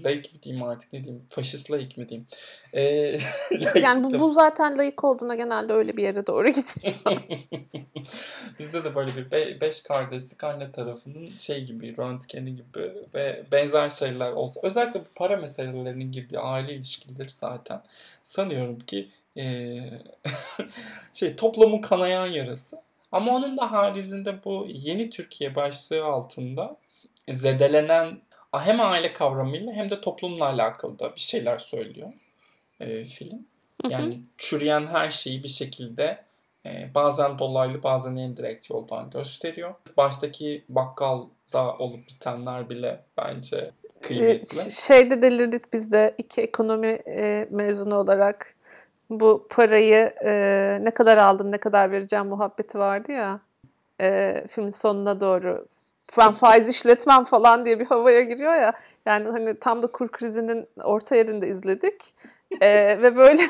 laik mi diyeyim artık ne diyeyim faşist laik mi diyeyim. E, <laughs> yani bu, bu zaten laik olduğuna genelde öyle bir yere doğru gidiyor. <laughs> Bizde de böyle bir be, beş kardeşlik anne tarafının şey gibi röntgeni gibi ve benzer şeyler olsa özellikle bu para meselelerinin girdiği aile ilişkileri zaten sanıyorum ki e, <laughs> şey toplumun kanayan yarası ama onun da haricinde bu yeni Türkiye başlığı altında zedelenen hem aile kavramıyla hem de toplumla alakalı da bir şeyler söylüyor e, film. Yani çürüyen her şeyi bir şekilde e, bazen dolaylı bazen indirekt yoldan gösteriyor. Baştaki bakkalda olup bitenler bile bence kıymetli. Şeyde delirdik biz de iki ekonomi e, mezunu olarak bu parayı e, ne kadar aldın ne kadar vereceğim muhabbeti vardı ya e, filmin sonuna doğru ben faiz işletmem falan diye bir havaya giriyor ya yani hani tam da kur krizinin orta yerinde izledik e, ve böyle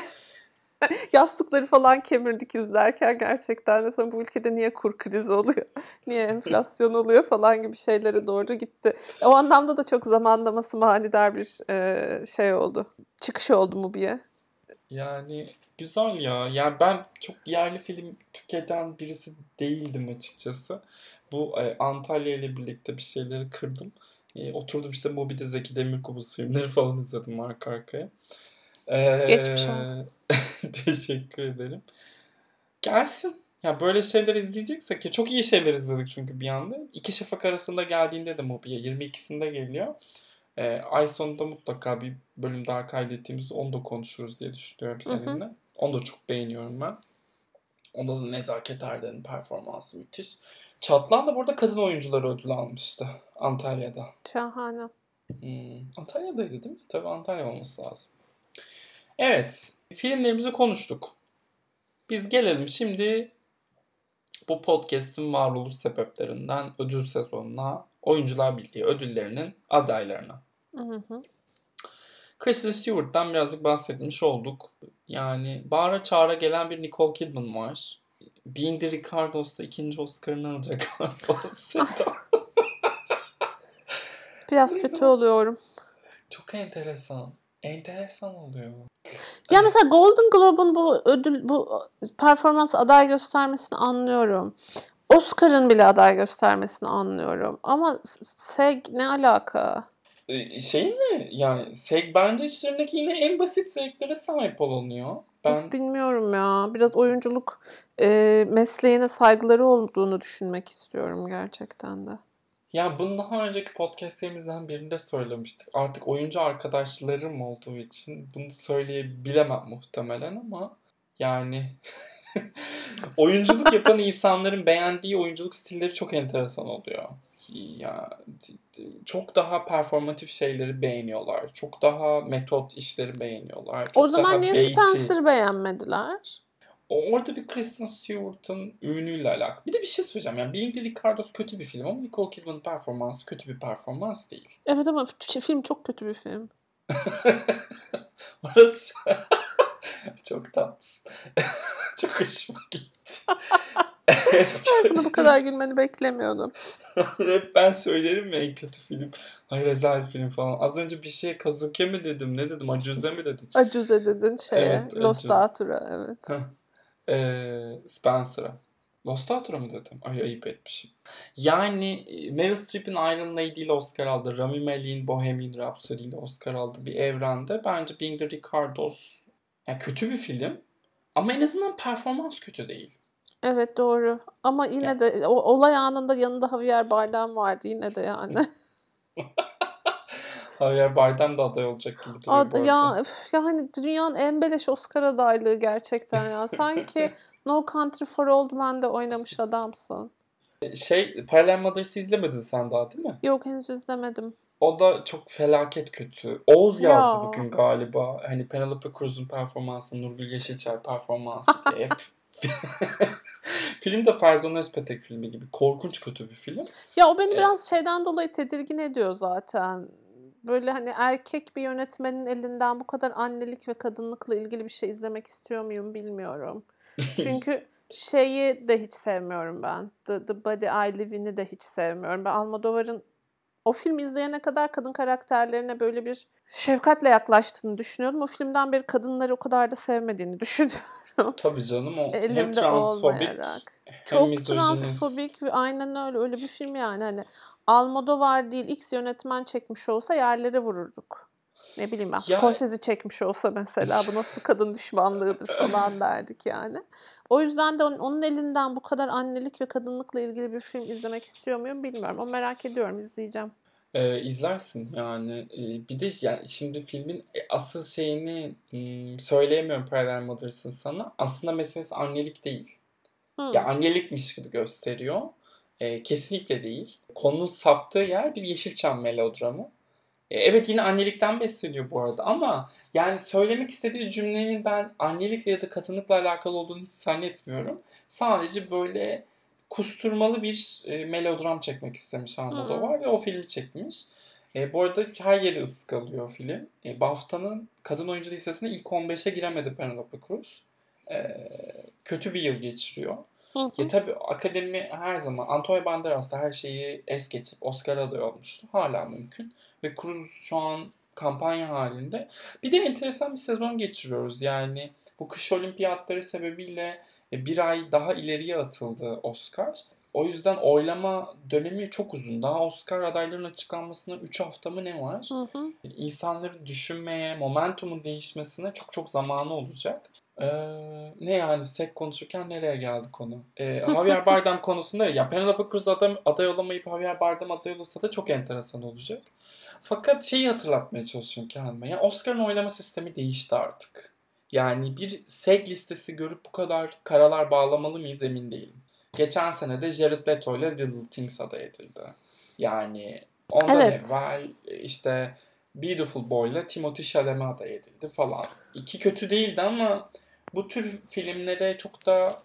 <laughs> Yastıkları falan kemirdik izlerken gerçekten de sonra bu ülkede niye kur krizi oluyor, <laughs> niye enflasyon oluyor falan gibi şeylere doğru gitti. O anlamda da çok zamanlaması manidar bir e, şey oldu. Çıkış oldu Mubi'ye. Yani güzel ya. Yani ben çok yerli film tüketen birisi değildim açıkçası. Bu e, Antalya ile birlikte bir şeyleri kırdım. E, oturdum işte Mubi'de Zeki Demirkubuz filmleri <laughs> falan izledim arka arkaya. E, Geçmiş olsun. <laughs> teşekkür ederim. Gelsin. Ya böyle şeyler izleyeceksek ya çok iyi şeyler izledik çünkü bir anda. İki şafak arasında geldiğinde de Mubi'ye 22'sinde geliyor. Ee, ay sonunda mutlaka bir bölüm daha kaydettiğimizde onu da konuşuruz diye düşünüyorum seninle. Hı hı. Onu da çok beğeniyorum ben. Onda da Nezaket Erden'in performansı müthiş. Çatlan da burada kadın oyuncuları ödül almıştı Antalya'da. Şahane. Hmm, Antalya'daydı değil mi? Tabii Antalya olması lazım. Evet. Filmlerimizi konuştuk. Biz gelelim şimdi bu podcast'in varoluş sebeplerinden ödül sezonuna Oyuncular Birliği ödüllerinin adaylarına. Hı hı. Kristen Stewart'tan birazcık bahsetmiş olduk. Yani bağıra çağıra gelen bir Nicole Kidman var. Bindi Ricardo's da ikinci Oscar'ını alacak galiba. <laughs> Biraz kötü oluyorum. Çok enteresan. Enteresan oluyor. Ya mesela Golden Globe'un bu ödül bu performans aday göstermesini anlıyorum. Oscar'ın bile aday göstermesini anlıyorum. Ama SEG ne alaka? Şey mi? Yani SEG bence içlerindeki yine en basit zevklere sahip olunuyor. Ben bilmiyorum ya. Biraz oyunculuk e, mesleğine saygıları olduğunu düşünmek istiyorum gerçekten de. Ya bunu daha önceki podcastlerimizden birinde söylemiştik. Artık oyuncu arkadaşlarım olduğu için bunu söyleyebilemem muhtemelen ama yani <laughs> oyunculuk yapan insanların beğendiği oyunculuk stilleri çok enteresan oluyor. Ya çok daha performatif şeyleri beğeniyorlar. Çok daha metot işleri beğeniyorlar. Çok o zaman niye beyti... Spencer beğenmediler? Orada bir Kristen Stewart'ın ünüyle alakalı. Bir de bir şey söyleyeceğim. Yani Being the Ricardos kötü bir film ama Nicole Kidman'ın performansı kötü bir performans değil. Evet ama film çok kötü bir film. <laughs> Orası <laughs> çok tatlısın. <laughs> çok hoşuma gitti. Buna bu kadar gülmeni beklemiyordum. <laughs> Hep ben söylerim ya en kötü film. Ay rezalet film falan. Az önce bir şey Kazuke mi dedim? Ne dedim? Acuze mi dedim? Acuze dedin şeye. Evet, Lost Datura evet. ee, Spencer'a. Lost Datura mı dedim? Ay ayıp etmişim. Yani e, Meryl Streep'in Iron Lady ile Oscar aldı. Rami Malek'in Bohemian Rhapsody ile Oscar aldı bir evrende. Bence Being the Ricardos yani kötü bir film ama en azından performans kötü değil. Evet doğru. Ama yine ya. de o olay anında yanında Javier Bardem vardı yine de yani. <laughs> Javier Bardem de aday olacak gibi duruyor Ad, bu ya, yani dünyanın en beleş Oscar adaylığı gerçekten ya. Sanki <laughs> No Country for Old Men'de oynamış adamsın. Şey Parallel Mothers'ı izlemedin sen daha değil mi? Yok henüz izlemedim. O da çok felaket kötü. Oğuz yazdı ya. bugün galiba. Hani Penelope Cruz'un performansı, Nurgül Yeşilçay performansı diye. <laughs> <laughs> film de Ferzan Özpetek filmi gibi. Korkunç kötü bir film. Ya o beni ee, biraz şeyden dolayı tedirgin ediyor zaten. Böyle hani erkek bir yönetmenin elinden bu kadar annelik ve kadınlıkla ilgili bir şey izlemek istiyor muyum bilmiyorum. <laughs> Çünkü şeyi de hiç sevmiyorum ben. The, The Body I Live In'i de hiç sevmiyorum. Ben Almodovar'ın o film izleyene kadar kadın karakterlerine böyle bir şefkatle yaklaştığını düşünüyordum. O filmden beri kadınları o kadar da sevmediğini <laughs> düşünüyorum. <laughs> Tabii canım o Elimde hem transfobik olmayarak. hem Çok mizojinist. transfobik ve aynen öyle öyle bir film yani hani Almodovar değil X yönetmen çekmiş olsa yerlere vururduk. Ne bileyim ben. Scorsese çekmiş olsa mesela bu nasıl kadın düşmanlığıdır falan <laughs> derdik yani. O yüzden de onun elinden bu kadar annelik ve kadınlıkla ilgili bir film izlemek istiyor muyum bilmiyorum. Ama merak ediyorum izleyeceğim. Ee, izlersin yani. Ee, bir de yani şimdi filmin e, asıl şeyini hmm, söyleyemiyorum Parallel Mothers'ın sana. Aslında meselesi annelik değil. Hmm. Ya annelikmiş gibi gösteriyor. Ee, kesinlikle değil. Konunun saptığı yer bir Yeşilçam melodramı. E, evet yine annelikten besleniyor bu arada ama yani söylemek istediği cümlenin ben annelikle ya da kadınlıkla alakalı olduğunu hiç zannetmiyorum. Sadece böyle kusturmalı bir e, melodram çekmek istemiş Anadolu var ve o filmi çekmiş. E, bu arada her yeri ıskalıyor film. E, BAFTA'nın kadın oyuncu listesine ilk 15'e giremedi Penelope Cruz. e, kötü bir yıl geçiriyor. Hı hı. Ya tabii akademi her zaman Antonio Banderas da her şeyi es geçip Oscar adayı olmuştu. Hala mümkün. Ve Cruz şu an kampanya halinde. Bir de enteresan bir sezon geçiriyoruz. Yani bu kış olimpiyatları sebebiyle e, bir ay daha ileriye atıldı Oscar. O yüzden oylama dönemi çok uzun. Daha Oscar adaylarının açıklanmasına 3 hafta mı ne var? Hı hı. İnsanların düşünmeye, momentumun değişmesine çok çok zamanı olacak. Ee, ne yani sek konuşurken nereye geldi konu? Ee, <laughs> Javier Bardem konusunda ya Penelope Cruz aday, aday olamayıp Javier Bardem aday olursa da çok enteresan olacak. Fakat şeyi hatırlatmaya çalışıyorum kendime. Ya Oscar'ın oylama sistemi değişti artık. Yani bir SEG listesi görüp bu kadar karalar bağlamalı mıyız emin değilim. Geçen sene de Jared Leto ile Little Things aday edildi. Yani ondan Evet. evvel işte Beautiful Boy ile Timothée Chalamet aday edildi falan. İki kötü değildi ama bu tür filmlere çok da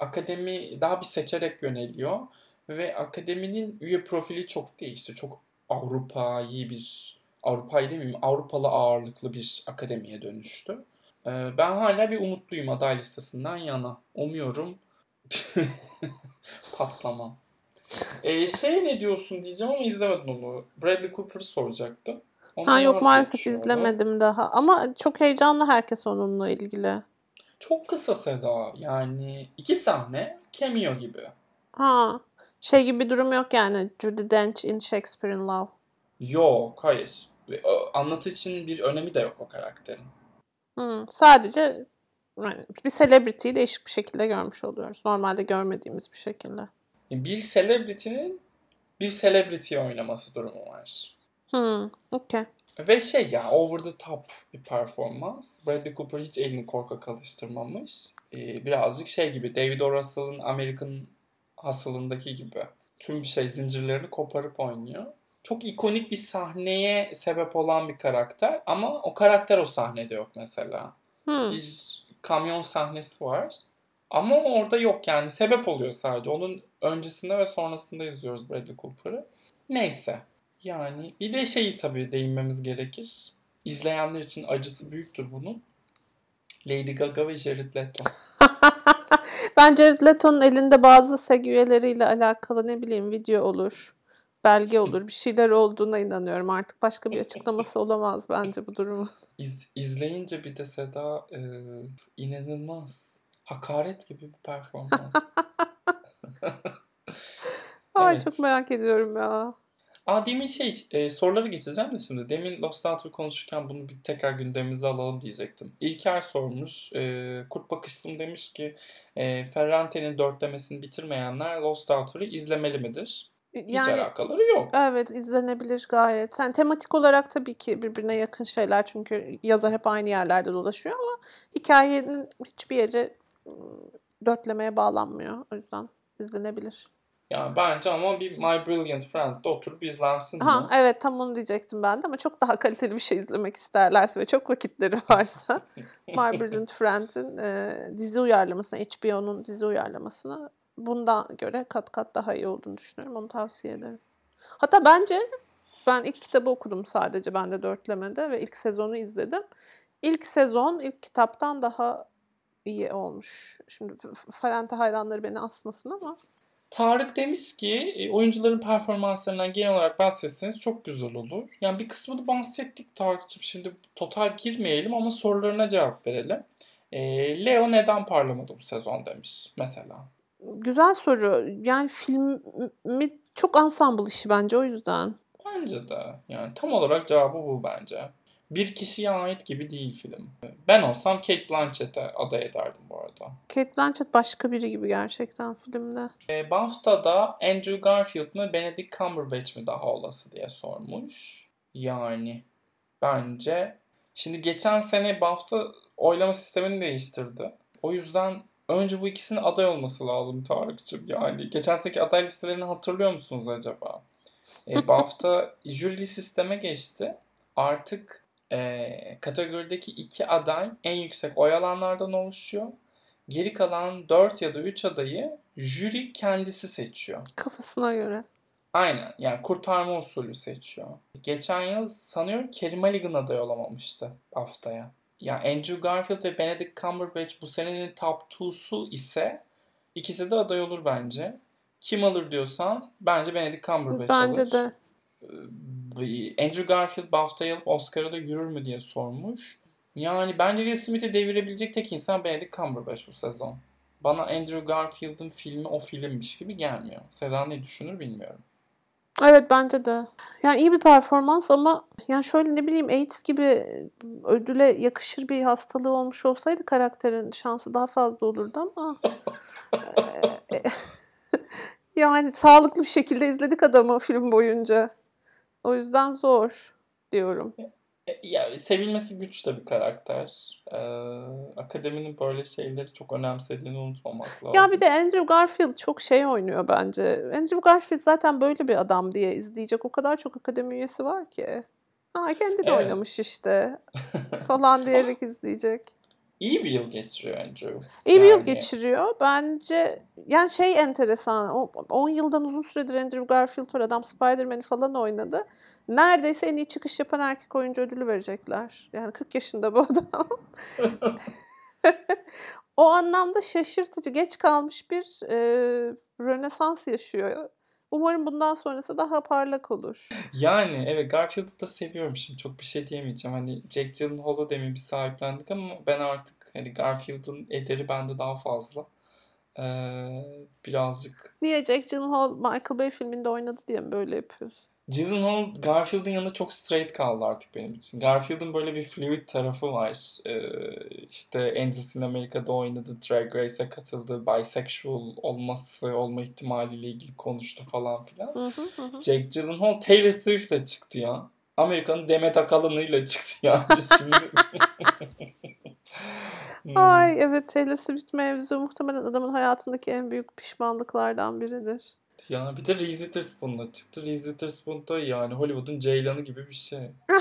akademi daha bir seçerek yöneliyor. Ve akademinin üye profili çok değişti. Çok Avrupa'yı bir Avrupa'yı demeyeyim Avrupalı ağırlıklı bir akademiye dönüştü. Ee, Ben hala bir umutluyum aday listesinden yana. Umuyorum <laughs> patlamam. Ee, şey ne diyorsun diyeceğim ama izlemedin onu. Bradley Cooper'ı soracaktım. Ondan Ha yok maalesef izlemedim daha. Ama çok heyecanlı herkes onunla ilgili. Çok kısa Seda. Yani iki sahne cameo gibi. Ha şey gibi bir durum yok yani. Judi Dench in Shakespeare in Love. Yok, hayır. O, Anlatı için bir önemi de yok o karakterin. Hı, sadece yani bir celebrity'yi değişik bir şekilde görmüş oluyoruz. Normalde görmediğimiz bir şekilde. Yani Bir celebrity'nin bir celebrity oynaması durumu var. Hı, okey. Ve şey ya over the top bir performans. Bradley Cooper hiç elini korkak alıştırmamış. Ee, birazcık şey gibi David O. Russell'ın American Hustle'ındaki gibi. Tüm şey zincirlerini koparıp oynuyor. Çok ikonik bir sahneye sebep olan bir karakter ama o karakter o sahnede yok mesela. Hı. bir kamyon sahnesi var. Ama orada yok yani sebep oluyor sadece. Onun öncesinde ve sonrasında izliyoruz Bradley Cooper'ı. Neyse. Yani bir de şeyi tabii değinmemiz gerekir. İzleyenler için acısı büyüktür bunun. Lady Gaga ve Jared Leto. <laughs> Ben Jared Leto'nun elinde bazı SEG üyeleriyle alakalı ne bileyim video olur, belge olur, bir şeyler olduğuna inanıyorum. Artık başka bir açıklaması olamaz bence bu durumun. İz, izleyince bir de Seda e, inanılmaz. Hakaret gibi bir performans. <laughs> Ay Evet. çok merak ediyorum ya. Aa demin şey e, soruları geçeceğim de şimdi. Demin Lost Outer konuşurken bunu bir tekrar gündemimize alalım diyecektim. İlker sormuş. E, Kurt Bakışlım demiş ki e, Ferrante'nin dörtlemesini bitirmeyenler Lost Outer'ı izlemeli midir? Hiç Yani alakaları yok. evet izlenebilir gayet. Yani tematik olarak tabii ki birbirine yakın şeyler çünkü yazar hep aynı yerlerde dolaşıyor ama hikayenin hiçbir yeri dörtlemeye bağlanmıyor. O yüzden izlenebilir. Yani bence ama bir My Brilliant Friend'de oturup izlensin Ha mi? evet tam onu diyecektim ben de ama çok daha kaliteli bir şey izlemek isterlerse ve çok vakitleri <laughs> varsa <laughs> My Brilliant Friend'in e, dizi uyarlamasına, HBO'nun dizi uyarlamasına bundan göre kat kat daha iyi olduğunu düşünüyorum. Onu tavsiye ederim. Hatta bence ben ilk kitabı okudum sadece ben de dörtlemede ve ilk sezonu izledim. İlk sezon ilk kitaptan daha iyi olmuş. Şimdi Ferente hayranları beni asmasın ama Tarık demiş ki e, oyuncuların performanslarından genel olarak bahsetseniz çok güzel olur. Yani bir kısmını bahsettik Tarık'cığım. Şimdi total girmeyelim ama sorularına cevap verelim. E, Leo neden parlamadı bu sezon demiş mesela. Güzel soru. Yani filmi çok ensemble işi bence o yüzden. Bence de. Yani tam olarak cevabı bu bence. Bir kişiye ait gibi değil film. Ben olsam Kate Blanchett'e aday ederdim bu arada. Kate Blanchett başka biri gibi gerçekten filmde. E, BAFTA'da Andrew Garfield mı Benedict Cumberbatch mi daha olası diye sormuş. Yani bence şimdi geçen sene BAFTA oylama sistemini değiştirdi. O yüzden önce bu ikisinin aday olması lazım Tarık'cığım. Yani geçen seneki aday listelerini hatırlıyor musunuz acaba? E, BAFTA <laughs> jürili sisteme geçti. Artık e, kategorideki iki aday en yüksek oy alanlardan oluşuyor. Geri kalan 4 ya da 3 adayı jüri kendisi seçiyor. Kafasına göre. Aynen yani kurtarma usulü seçiyor. Geçen yıl sanıyorum Kerim Mulligan aday olamamıştı haftaya. Ya Andrew Garfield ve Benedict Cumberbatch bu senenin top 2'su ise ikisi de aday olur bence. Kim alır diyorsan bence Benedict Cumberbatch Bence alır. de. Ee, Andrew Garfield BAFTA'yı alıp Oscar'a da yürür mü diye sormuş. Yani bence Will Smith'i devirebilecek tek insan Benedict Cumberbatch bu sezon. Bana Andrew Garfield'ın filmi o filmmiş gibi gelmiyor. Seda ne düşünür bilmiyorum. Evet bence de. Yani iyi bir performans ama yani şöyle ne bileyim AIDS gibi ödüle yakışır bir hastalığı olmuş olsaydı karakterin şansı daha fazla olurdu ama <laughs> e, yani sağlıklı bir şekilde izledik adamı film boyunca. O yüzden zor diyorum. E, <laughs> Ya sevilmesi güç de bir karakter. Ee, akademinin böyle şeyleri çok önemsediğini unutmamak lazım. Ya bir de Andrew Garfield çok şey oynuyor bence. Andrew Garfield zaten böyle bir adam diye izleyecek. O kadar çok akademi üyesi var ki. Ha kendi de Evet. oynamış işte <laughs> falan diyerek izleyecek. İyi bir yıl geçiriyor Andrew. İyi bir yıl Yani- geçiriyor. Bence yani şey enteresan. O 10 yıldan uzun süredir Andrew Garfield var. Adam Spider-Man'i falan oynadı. Neredeyse en iyi çıkış yapan erkek oyuncu ödülü verecekler. Yani 40 yaşında bu adam. <laughs> o anlamda şaşırtıcı, geç kalmış bir e, rönesans yaşıyor. Umarım bundan sonrası daha parlak olur. Yani evet Garfield'ı da seviyorum şimdi çok bir şey diyemeyeceğim. Hani Jack Gyllenhaal'ı demin bir sahiplendik ama ben artık hani Garfield'ın ederi bende daha fazla. Ee, birazcık Niye Jack Gyllenhaal Michael Bay filminde oynadı diye mi böyle yapıyorsun? Gyllenhaal Garfield'ın yanında çok straight kaldı artık benim için. Garfield'ın böyle bir fluid tarafı var. Ee, işte Angels in America'da oynadı, Drag Race'e katıldı, bisexual olması olma ihtimaliyle ilgili konuştu falan filan. Hı hı hı. Jack Gyllenhaal Taylor Swift'le çıktı ya. Amerika'nın Demet Akalın'ıyla çıktı <laughs> yani şimdi. Hmm. <laughs> Ay evet Taylor Swift mevzu muhtemelen adamın hayatındaki en büyük pişmanlıklardan biridir. Ya bir de Reese Witherspoon'la çıktı. Reese Witherspoon da yani Hollywood'un Ceylan'ı gibi bir şey. <laughs>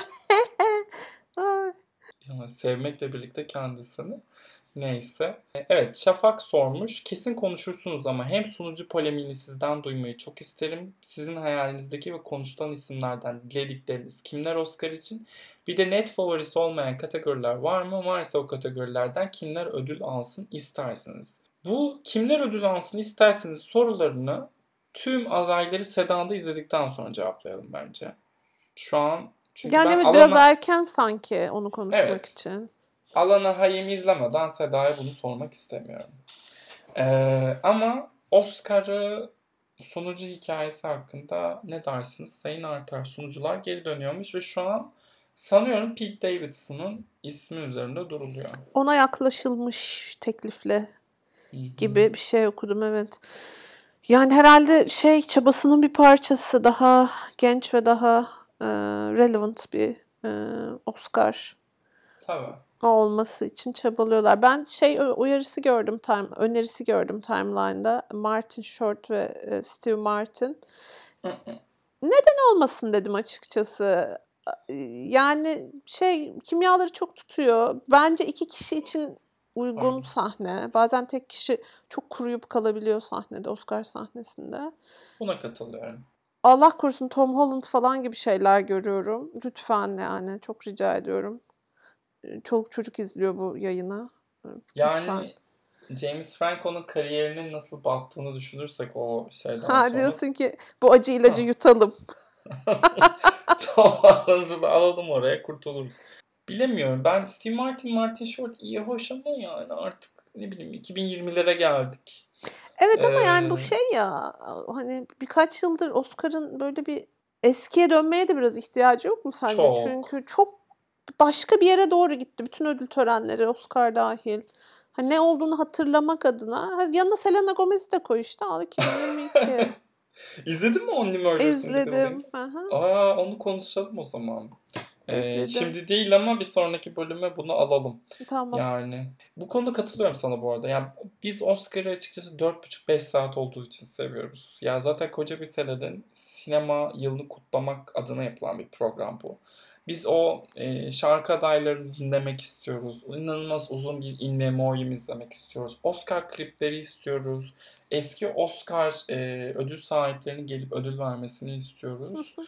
Yani sevmekle birlikte kendisini. Neyse. Evet Şafak sormuş. Kesin konuşursunuz ama hem sunucu polemiğini sizden duymayı çok isterim. Sizin hayalinizdeki ve konuşulan isimlerden diledikleriniz kimler Oscar için? Bir de net favorisi olmayan kategoriler var mı? Varsa o kategorilerden kimler ödül alsın istersiniz? Bu kimler ödül alsın isterseniz sorularını tüm adayları Sedan'da izledikten sonra cevaplayalım bence. Şu an çünkü Yani ben evet Alana- biraz erken sanki onu konuşmak Evet. için. Alana Hayem'i izlemeden Seda'ya bunu sormak istemiyorum. Ee, ama Oscar'ı sunucu hikayesi hakkında ne dersiniz? Sayın Artar sunucular geri dönüyormuş ve şu an sanıyorum Pete Davidson'ın ismi üzerinde duruluyor. Ona yaklaşılmış teklifle gibi bir şey okudum evet. Yani herhalde şey çabasının bir parçası daha genç ve daha e, relevant bir e, Oscar Tabii. olması için çabalıyorlar. Ben şey uyarısı gördüm, time, önerisi gördüm timeline'da. Martin Short ve e, Steve Martin. <laughs> Hı. olmasın dedim açıkçası. Yani şey kimyaları çok tutuyor. Bence iki kişi için uygun Aynen. sahne. Bazen tek kişi çok kuruyup kalabiliyor sahnede, Oscar sahnesinde. Buna katılıyorum. Allah korusun Tom Holland falan gibi şeyler görüyorum. Lütfen yani çok rica ediyorum. Çoluk çocuk izliyor bu yayını. Lütfen. Yani James Franco'nun kariyerinin nasıl battığını düşünürsek o şeyden Ha sonra diyorsun ki bu acı ilacı Ha. yutalım. <laughs> Tom Holland'ı alalım oraya kurtuluruz. Bilemiyorum. Ben Steve Martin, Martin Short iyi hoş ama yani artık ne bileyim 2020'lere geldik. Evet ama yani bu Ee, şey ya hani birkaç yıldır Oscar'ın böyle bir eskiye dönmeye de biraz ihtiyacı yok mu sence? Çok. Çünkü çok başka bir yere doğru gitti. Bütün ödül törenleri Oscar dahil. Hani ne olduğunu hatırlamak adına. Yanına Selena Gomez'i de koy işte. Al 2022. <laughs> İzledin mi Only Murders in the İzledim. Aha. Aa onu konuşalım o zaman. Ee, şimdi değil ama bir sonraki bölüme bunu alalım. Tamam. Yani bu konuda katılıyorum sana bu arada. Yani biz Oscar'ı açıkçası 4,5-5 saat olduğu için seviyoruz. Ya zaten koca bir seneden sinema yılını kutlamak adına yapılan bir program bu. Biz o e, şarkı adaylarını dinlemek istiyoruz. İnanılmaz uzun bir in memoriam izlemek istiyoruz. Oscar klipleri istiyoruz. Eski Oscar e, ödül sahiplerinin gelip ödül vermesini istiyoruz. <laughs>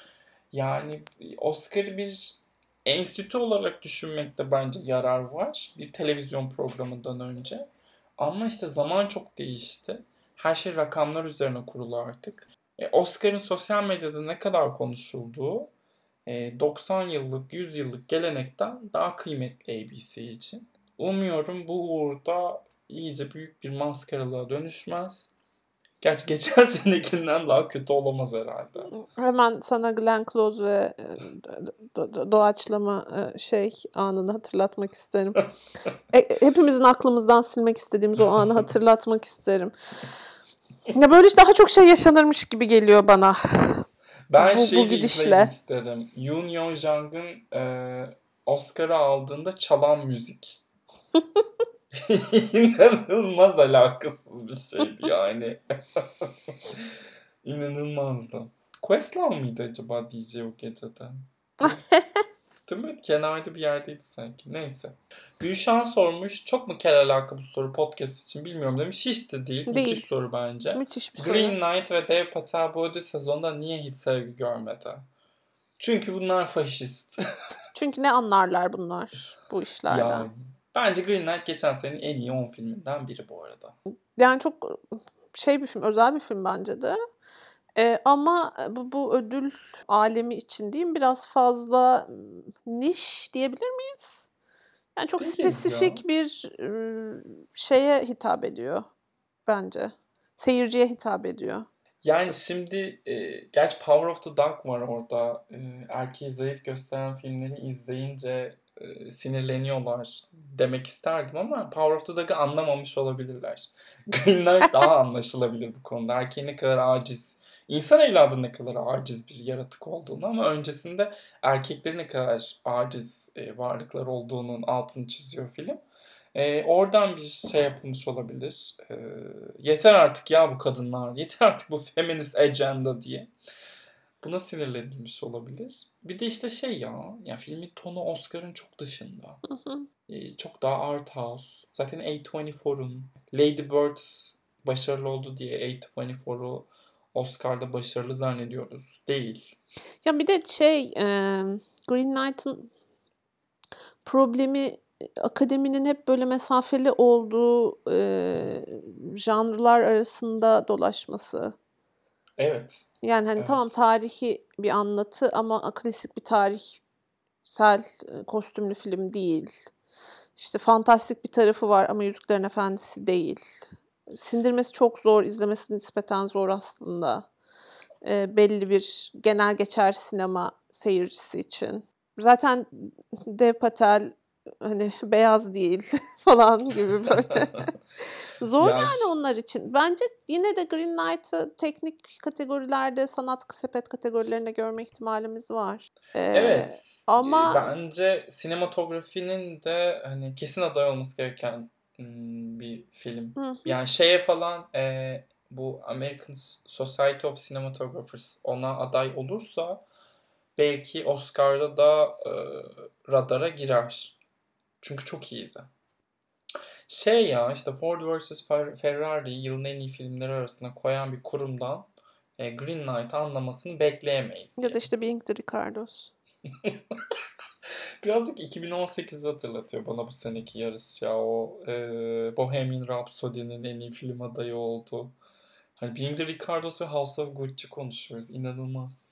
Yani Oscar'ı bir enstitü olarak düşünmekte bence yarar var. Bir televizyon programından önce. Ama işte zaman çok değişti. Her şey rakamlar üzerine kurulu artık. E, Oscar'ın sosyal medyada ne kadar konuşulduğu 90 e, yıllık, 100 yıllık gelenekten daha kıymetli ABC için. Umuyorum bu uğurda iyice büyük bir maskaralığa dönüşmez. Gerçi geçen <laughs> senekinden daha kötü olamaz herhalde. Hemen sana Glenn Close ve e, doğaçlama e, şey anını hatırlatmak isterim. <laughs> e, hepimizin aklımızdan silmek istediğimiz o anı hatırlatmak isterim. Ya böyle daha çok şey yaşanırmış gibi geliyor bana. Ben bu, şeyi bu gidişle. isterim. Yoon Yeon Jung'ın e, Oscar'ı aldığında çalan müzik. <laughs> <laughs> İnanılmaz alakasız bir şeydi <laughs> yani. İnanılmazdı. Questlove mıydı acaba DJ o gecede? <laughs> Değil mi? Kenarda bir yerdeydi sanki. Neyse. Gülşen sormuş. Çok mu kel alaka bu soru podcast için bilmiyorum demiş. Hiç de değil. değil. Müthiş soru bence. Müthiş bir Green soru. Knight ve Dev Patel bu ödül sezonunda niye hiç sevgi görmedi? Çünkü bunlar faşist. Çünkü ne anlarlar bunlar bu işlerden. Yani. Bence Green Knight geçen senenin en iyi 10 filminden biri bu arada. Yani çok şey bir film, özel bir film bence de. Ee, ama bu, bu ödül alemi için diyeyim biraz fazla niş diyebilir miyiz? Yani çok Değiliz spesifik ya. bir şeye hitap ediyor bence. Seyirciye hitap ediyor. Yani şimdi e, gerçi Power of the Dog var orada. E, erkeği zayıf gösteren filmleri izleyince sinirleniyorlar demek isterdim ama Power of the Dog'ı anlamamış olabilirler. <laughs> Green Knight daha anlaşılabilir bu konuda. Erkeğin ne kadar aciz, insan evladı ne kadar aciz bir yaratık olduğunu ama öncesinde erkeklerin ne kadar aciz e, varlıklar olduğunun altını çiziyor film. E, oradan bir şey yapılmış olabilir. E, yeter artık ya bu kadınlar, yeter artık bu feminist agenda diye. Buna sinirlenilmiş olabilir. Bir de işte şey ya, ya filmin tonu Oscar'ın çok dışında. Hı hı. Ee, çok daha art house. Zaten A24'un Lady Bird başarılı oldu diye A24'u Oscar'da başarılı zannediyoruz. Değil. Ya bir de şey e, Green Knight'ın problemi akademinin hep böyle mesafeli olduğu e, janrlar arasında dolaşması. Evet. Yani hani evet. tamam tarihi bir anlatı ama klasik bir tarihsel kostümlü film değil. İşte fantastik bir tarafı var ama Yüzüklerin Efendisi değil. Sindirmesi çok zor, izlemesi nispeten zor aslında. E, belli bir genel geçer sinema seyircisi için. Zaten Dev Patel hani beyaz değil <laughs> falan gibi böyle. <laughs> Zor yani, yani onlar için. Bence yine de Green Knight'ı teknik kategorilerde sanat sepet kategorilerinde görme ihtimalimiz var. Ee, evet. Ama bence sinematografinin de hani kesin aday olması gereken bir film. Hı hı. Yani şeye falan e, bu American Society of Cinematographers ona aday olursa belki Oscar'da da e, radara girer. Çünkü çok iyiydi. Şey ya işte Ford vs. Ferrari yılın en iyi filmleri arasına koyan bir kurumdan e, Green Knight anlamasını bekleyemeyiz. Diye. Ya da işte Being the Ricardos. <laughs> Birazcık 2018'i hatırlatıyor bana bu seneki yarış ya. O e, Bohemian Rhapsody'nin en iyi film adayı oldu. Hani Being the Ricardos ve House of Gucci konuşuyoruz. İnanılmaz.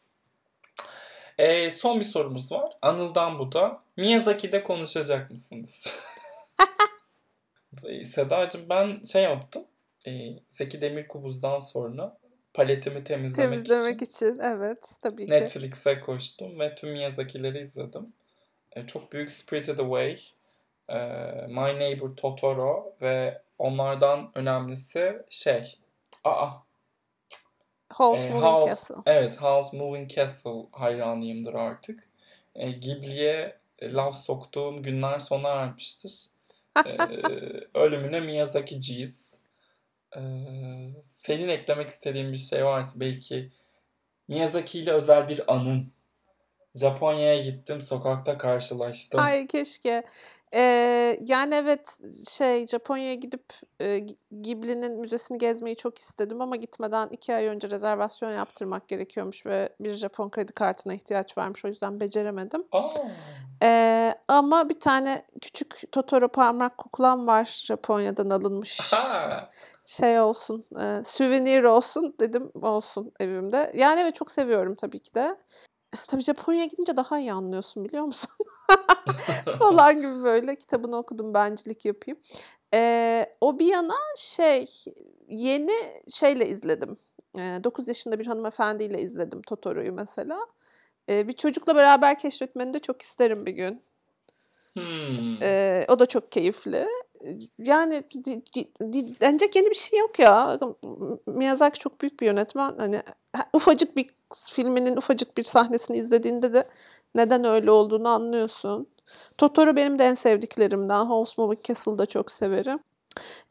E, son bir sorumuz var. Anıl'dan bu da. Miyazaki'de konuşacak mısınız? <laughs> Sedacığım ben şey yaptım. E, Zeki Demirkubuz'dan sonra paletimi temizlemek, temizlemek için, için evet tabii ki. Netflix'e koştum ve tüm Miyazaki'leri izledim. E, çok büyük Spirited Away, e, My Neighbor Totoro ve onlardan önemlisi şey, aa House e, Moving House, Castle. Evet, House Moving Castle hayranıyımdır artık. E, Ghibli'ye laf soktuğum günler sona ermiştir ee, <laughs> ölümüne Miyazaki'ciyiz. Ee, senin eklemek istediğin bir şey varsa belki Miyazaki ile özel bir anın. Japonya'ya gittim, sokakta karşılaştım. Ay keşke. Ee, yani evet şey Japonya'ya gidip e, Ghibli'nin müzesini gezmeyi çok istedim ama gitmeden iki ay önce rezervasyon yaptırmak gerekiyormuş ve bir Japon kredi kartına ihtiyaç varmış o yüzden beceremedim. Aa. Ee, ama bir tane küçük Totoro parmak kuklam var Japonya'dan alınmış. Ha. Şey olsun, e, souvenir olsun dedim olsun evimde. Yani evet çok seviyorum tabii ki de. Tabii Japonya'ya gidince daha iyi anlıyorsun biliyor musun? <laughs> Falan gibi böyle kitabını okudum bencilik yapayım. Ee, o bir yana şey yeni şeyle izledim. Ee, 9 yaşında bir hanımefendiyle izledim Totoro'yu mesela. Ee, bir çocukla beraber keşfetmeni de çok isterim bir gün. Hmm. Ee, o da çok keyifli. Yani denecek yeni bir şey yok ya. Miyazaki çok büyük bir yönetmen. Hani ha- ufacık bir filminin ufacık bir sahnesini izlediğinde de neden öyle olduğunu anlıyorsun. Totoro benim de en sevdiklerimden. Howl's Moving Castle'ı da çok severim.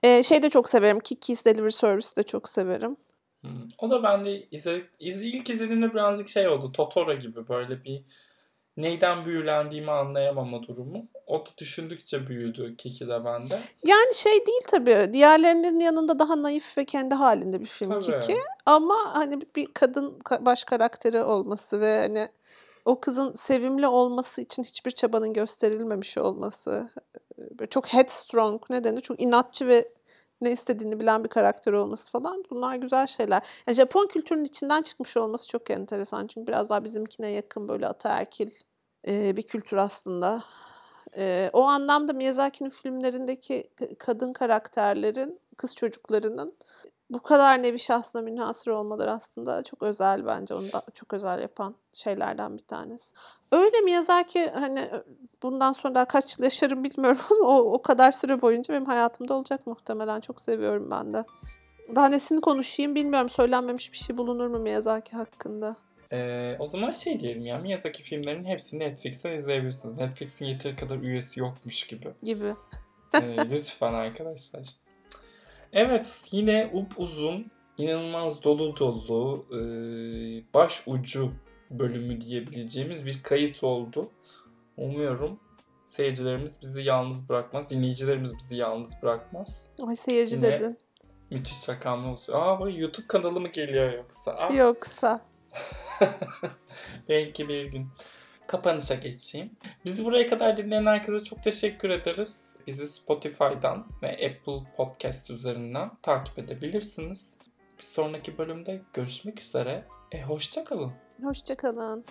Ee, şey de çok severim. Kiki's Delivery Service'i de çok severim. Hmm. O da ben de izle, izle, ilk izlediğimde birazcık şey oldu. Totoro gibi böyle bir neyden büyülendiğimi anlayamama durumu. O da düşündükçe büyüdü Kiki de bende. Yani şey değil tabii. Diğerlerinin yanında daha naif ve kendi halinde bir film Tabii. Kiki. Ama hani bir kadın ka- baş karakteri olması ve hani o kızın sevimli olması için hiçbir çabanın gösterilmemiş olması. e, Böyle çok headstrong ne denir? Çok inatçı ve ne istediğini bilen bir karakter olması falan. Bunlar güzel şeyler. Yani Japon kültürünün içinden çıkmış olması çok enteresan. Çünkü biraz daha bizimkine yakın böyle ataerkil e, bir kültür aslında. E, o anlamda Miyazaki'nin filmlerindeki kadın karakterlerin, kız çocuklarının bu kadar nevi şahsına münhasır olmaları aslında çok özel bence. Onu da çok özel yapan şeylerden bir tanesi. Öyle Miyazaki hani bundan sonra daha kaç yıl yaşarım bilmiyorum <laughs> ama o, o kadar süre boyunca benim hayatımda olacak muhtemelen. Çok seviyorum ben de. Daha nesini konuşayım bilmiyorum. Söylenmemiş bir şey bulunur mu Miyazaki hakkında? Ee, o zaman şey diyelim ya Miyazaki filmlerinin hepsini Netflix'ten izleyebilirsiniz. Netflix'in yeteri kadar üyesi yokmuş gibi. Gibi. Ee, <laughs> lütfen arkadaşlar. Evet yine upuzun, inanılmaz dolu dolu, e, baş ucu bölümü diyebileceğimiz bir kayıt oldu. Umuyorum seyircilerimiz bizi yalnız bırakmaz, dinleyicilerimiz bizi yalnız bırakmaz. Ay seyirci Yine- dedin. Müthiş rakamlı olsun. Aa bu YouTube kanalı mı geliyor yoksa? Aa, Yoksa. <laughs> Belki bir gün. Kapanışa geçeyim. Bizi buraya kadar dinleyen herkese çok teşekkür ederiz. Bizi Spotify'dan ve Apple Podcast üzerinden takip edebilirsiniz. Bir sonraki bölümde görüşmek üzere. E hoşça kalın. Hoşçakalın.